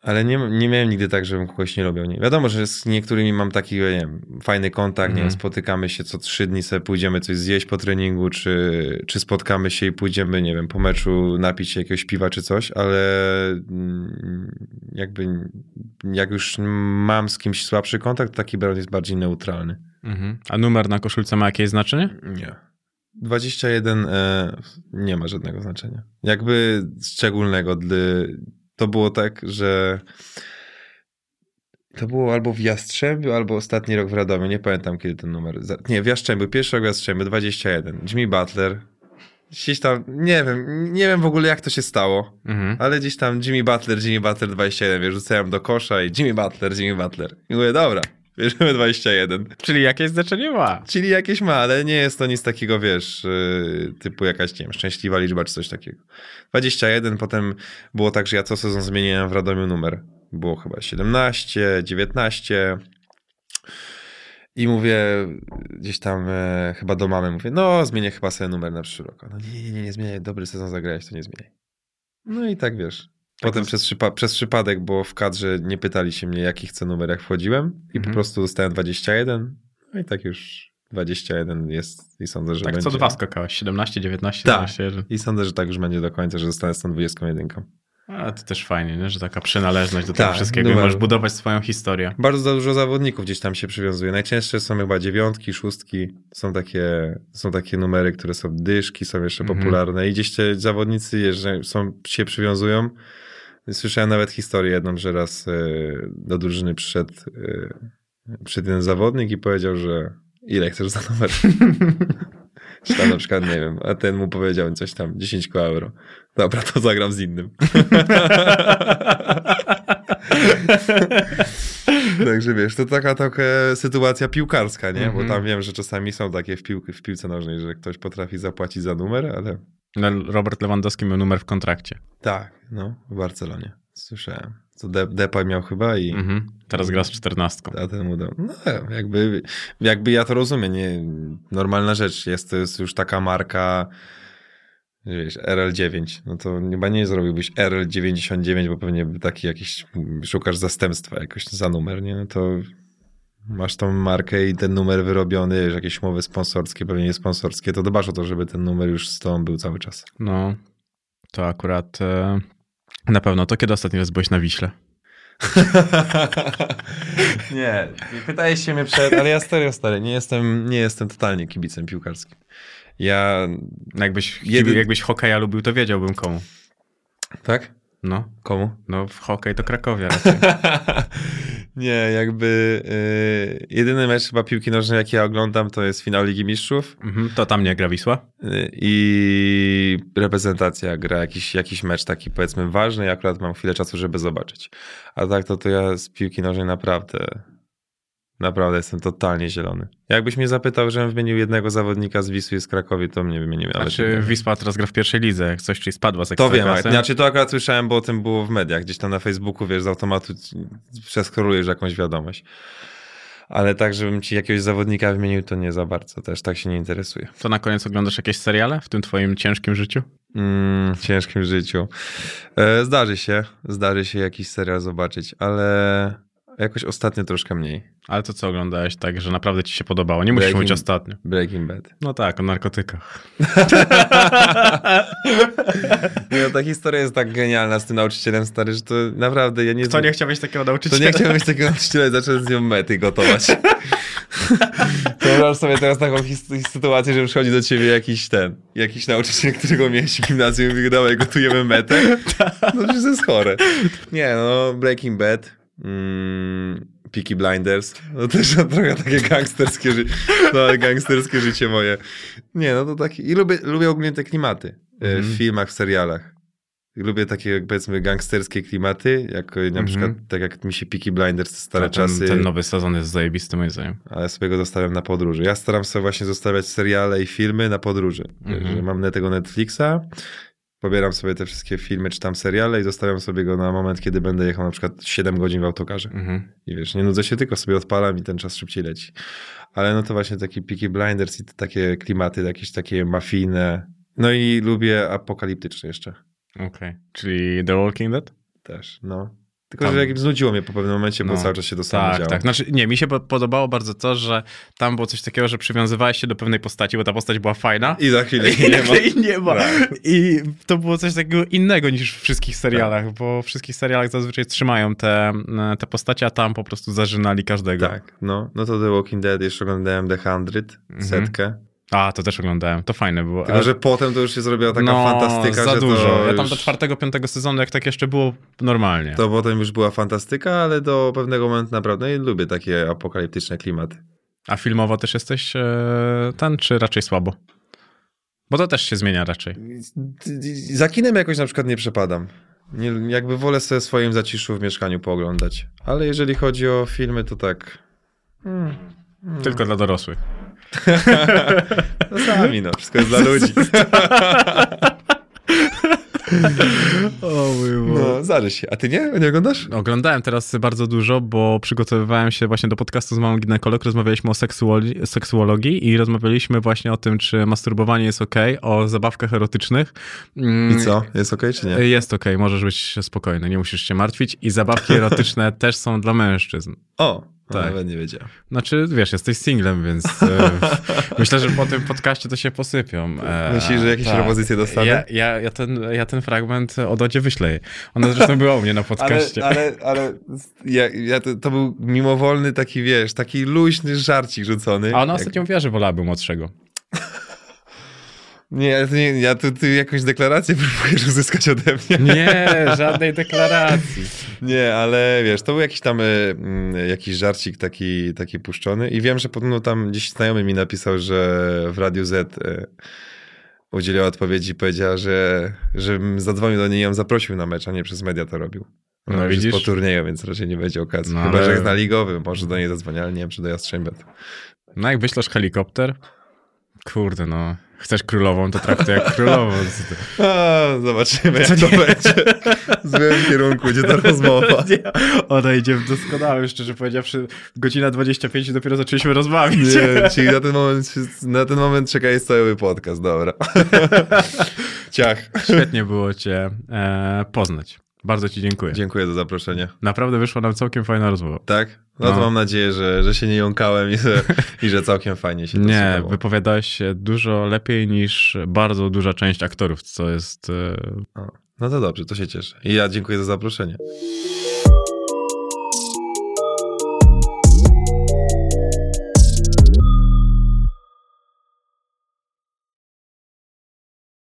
ale nie, nie miałem nigdy tak, żebym kogoś nie lubił. Nie. Wiadomo, że z niektórymi mam taki, nie wiem, fajny kontakt, nie Mhm. wiem, spotykamy się co trzy dni, sobie pójdziemy coś zjeść po treningu, czy, czy spotkamy się i pójdziemy, nie wiem, po meczu napić się jakiegoś piwa czy coś, ale mm, jakby jak już mam z kimś słabszy kontakt, taki Brown jest bardziej neutralny. Mhm. A numer na koszulce ma jakieś znaczenie? Nie. 21 e, nie ma żadnego znaczenia. Jakby szczególnego. Dla, to było tak, że to było albo w Jastrzębiu, albo ostatni rok w Radomiu. Nie pamiętam, kiedy ten numer. Nie, w Jastrzębiu. Pierwszy rok w Jastrzębiu, 21. Jimmy Butler. Gdzieś tam, nie wiem, nie wiem w ogóle jak to się stało, Mhm. ale gdzieś tam Jimmy Butler, Jimmy Butler 21, wiesz, rzucałem do kosza i Jimmy Butler, Jimmy Butler. I mówię, dobra, bierzemy 21. Czyli jakieś znaczenie ma. Czyli jakieś ma, ale nie jest to nic takiego, wiesz, yy, typu jakaś, nie wiem, szczęśliwa liczba czy coś takiego. 21, potem było tak, że ja co sezon zmieniałem w Radomiu numer. Było chyba 17, 19 i mówię gdzieś tam e, chyba do mamy, mówię, no zmienię chyba sobie numer na przyszły rok. No nie, nie, nie, nie zmieniaj, dobry sezon zagrałeś, to nie zmieniaj. No i tak wiesz. Potem przez, przypa- przez przypadek, bo w kadrze nie pytali się mnie, jaki chcę numer, jak wchodziłem i po Mhm. prostu dostałem 21, no i tak już 21 jest i sądzę, że Tak będzie. co dwa skakałeś, 17, 19, Tak. 21. I sądzę, że tak już będzie do końca, że zostanę z tą 21. A to też fajnie, nie? że taka przynależność do tego Tak, wszystkiego. numer. Możesz budować swoją historię. Bardzo dużo zawodników gdzieś tam się przywiązuje. Najczęstsze są chyba dziewiątki, szóstki. Są takie, są takie numery, które są dyszki, są jeszcze Mhm. popularne i gdzieś te zawodnicy jeżeli są, się przywiązują. Słyszałem nawet historię jedną, że raz e, do drużyny przyszedł, e, przyszedł jeden zawodnik i powiedział, że ile chcesz za numer? Czy tam na przykład, nie wiem, a ten mu powiedział coś tam, 10 koła euro. Dobra, to zagram z innym. Także wiesz, to taka, taka sytuacja piłkarska, nie? Mhm. Bo tam wiem, że czasami są takie w, pił w piłce nożnej, że ktoś potrafi zapłacić za numer, ale Robert Lewandowski miał numer w kontrakcie. tak, no, w Barcelonie. Słyszałem. Co De Depay miał chyba i Mhm. Teraz gra z czternastką. a ten mu dał. No, jakby, jakby ja to rozumiem, nie? Normalna rzecz. Jest to jest już taka marka, wiesz, RL9. No to chyba nie zrobiłbyś RL99, bo pewnie taki jakiś, szukasz zastępstwa jakoś za numer, nie? No to masz tą markę i ten numer wyrobiony, wiesz, jakieś umowy sponsorskie, pewnie nie sponsorskie, to dbasz o to, żeby ten numer już z tobą był cały czas. No, to akurat e, na pewno. To kiedy ostatni raz byłeś na Wiśle? nie, nie pytałeś się mnie przed, ale ja stary, stary, nie jestem, nie jestem totalnie kibicem piłkarskim. Ja, No Jakbyś, Jedy- jakbyś hokeja lubił, to wiedziałbym komu. tak? No, Komu? no w hokej to Krakowia raczej. Nie, jakby y, jedyny mecz chyba piłki nożnej, jaki ja oglądam, to jest finał Ligi Mistrzów mhm, to tam nie gra Wisła? y, i reprezentacja gra jakiś, jakiś mecz taki powiedzmy ważny i akurat mam chwilę czasu, żeby zobaczyć. A tak to, to ja z piłki nożnej naprawdę, naprawdę jestem totalnie zielony. Jakbyś mnie zapytał, żebym wymienił jednego zawodnika z Wisły i z Krakowi, to mnie wymienił. Ale Znaczy Wisła teraz gra w pierwszej lidze, jak coś, czyli spadła z To wiem, znaczy to akurat słyszałem, bo o tym było w mediach, gdzieś tam na Facebooku, wiesz, z automatu przeskrolujesz jakąś wiadomość. Ale tak, żebym ci jakiegoś zawodnika wymienił, to nie za bardzo, też tak się nie interesuje. To na koniec oglądasz jakieś seriale w tym twoim ciężkim życiu? Mm, ciężkim życiu. E, zdarzy się, zdarzy się jakiś serial zobaczyć, ale jakoś ostatnio troszkę mniej. Ale to co oglądałeś tak, że naprawdę ci się podobało? Nie musisz Breaking- mówić ostatnio. Breaking Bad. No tak, o narkotykach. No, ta historia jest tak genialna z tym nauczycielem stary, że to naprawdę ja nie Kto nie chciał mieć takiego To nauczyciela? nie chciałbym być takiego nauczyciela i zacząłem z nią mety gotować. Wyobraź sobie teraz taką sytuację, że przychodzi do ciebie jakiś ten, jakiś nauczyciel, którego miałeś w gimnazjum i mówi, dawaj, gotujemy metę. No to jest chore. Nie, no Breaking Bad, mm, Peaky Blinders, no też trochę takie gangsterskie, ży- no, gangsterskie życie moje. Nie, no to takie, i lubię, lubię ogólnie te klimaty e, Mhm. w filmach, w serialach. Lubię takie, powiedzmy, gangsterskie klimaty, jak na Mhm. przykład, tak jak mi się Peaky Blinders, te stare ten, czasy, ten nowy sezon jest zajebisty moim zdaniem. ale sobie go zostawiam na podróży. Ja staram się właśnie zostawiać seriale i filmy na podróży. Mhm. Że mam tego Netflixa, pobieram sobie te wszystkie filmy czy tam seriale i zostawiam sobie go na moment, kiedy będę jechał na przykład 7 godzin w autokarze. Mhm. I wiesz, nie nudzę się, tylko sobie odpalam i ten czas szybciej leci. Ale no to właśnie taki Peaky Blinders i te takie klimaty, jakieś takie mafijne. No i lubię apokaliptyczne jeszcze Okej. Czyli The Walking Dead? też, no. Tylko, Tam- że jak znudziło mnie po pewnym momencie, bo No. cały czas się samo Tak, działo. tak. Znaczy, nie, mi się po- podobało bardzo to, że tam było coś takiego, że przywiązywałeś się do pewnej postaci, bo ta postać była fajna. I za chwilę I nie ma. jej nie ma. Tak. I to było coś takiego innego niż w wszystkich serialach, bo w wszystkich serialach zazwyczaj trzymają te, te postacie, a tam po prostu zażynali każdego. Tak, no. No to The Walking Dead, jeszcze oglądałem The Hundred, Mhm. setkę. A, to też oglądałem. To fajne było. Tylko, że potem to już się zrobiła taka no, fantastyka, za że dużo. Ja tam do czwartego, piątego sezonu, jak tak jeszcze było normalnie. To potem już była fantastyka, ale do pewnego momentu naprawdę i lubię takie apokaliptyczne klimaty. A filmowo też jesteś e, ten, czy raczej słabo? Bo to też się zmienia raczej. Za kinem jakoś na przykład nie przepadam. Nie, jakby wolę sobie swoim zaciszu w mieszkaniu pooglądać. Ale jeżeli chodzi o filmy, to tak... Hmm. Tylko dla dorosłych. No sami, no. Wszystko jest dla ludzi. O mój No, zależy się. A ty nie? Nie oglądasz? Oglądałem teraz bardzo dużo, bo przygotowywałem się właśnie do podcastu z małą ginekolog. Rozmawialiśmy o seksuoli- seksuologii i rozmawialiśmy właśnie o tym, czy masturbowanie jest ok, o zabawkach erotycznych. Mm, I co? Jest okej czy nie? Jest ok, możesz być spokojny, nie musisz się martwić. I zabawki erotyczne też są dla mężczyzn. O, Tak. tak. nawet nie wiedziałem. Znaczy, wiesz, jesteś singlem, więc e, myślę, że po tym podcaście to się posypią. E, Myślisz, że jakieś propozycje dostanę? Ja, ja, ja, ten, ja ten fragment od Odzie wyślę. Ona zresztą była u mnie na Ale, podcaście. ale, ale ja, ja to, to był mimowolny taki, wiesz, taki luźny żarcik rzucony. A ona Jak- ostatnio mówiła, że wolałaby młodszego. Nie, ja nie, ja tu, ty jakąś deklarację próbujesz uzyskać ode mnie. Nie, żadnej deklaracji. Nie, ale wiesz, to był jakiś tam y, mm, jakiś żarcik taki, taki puszczony i wiem, że podobno tam gdzieś znajomy mi napisał, że w Radiu Z y, udzieliła odpowiedzi i powiedziała, że żebym zadzwonił do niej i ją zaprosił na mecz, a nie przez media to robił. No No, widzisz? po turnieju, więc raczej nie będzie okazji. No, Chyba, ale- że jest na ligowy, może do niej zadzwonię, ale nie wiem, czy do Jastrzębia. No jak wyślesz helikopter, kurde no, chcesz królową, to traktuj jak królową. A, zobaczymy, jak to będzie. W złym kierunku idzie ta rozmowa. Nie, Ona idzie w doskonałym, szczerze powiedziawszy, godzina 25 i dopiero zaczęliśmy rozmawiać. Nie, czyli na ten moment, na ten moment czeka jest cały podcast, dobra. Ciach. Świetnie było cię e, poznać. Bardzo ci dziękuję. Dziękuję za zaproszenie. Naprawdę wyszła nam całkiem fajna rozmowa. Tak? No, to No. mam nadzieję, że, że się nie jąkałem i że, i że całkiem fajnie się to Nie, słuchało. wypowiadałeś się dużo lepiej niż bardzo duża część aktorów, co jest... E, No to dobrze, to się cieszę. I ja dziękuję za zaproszenie.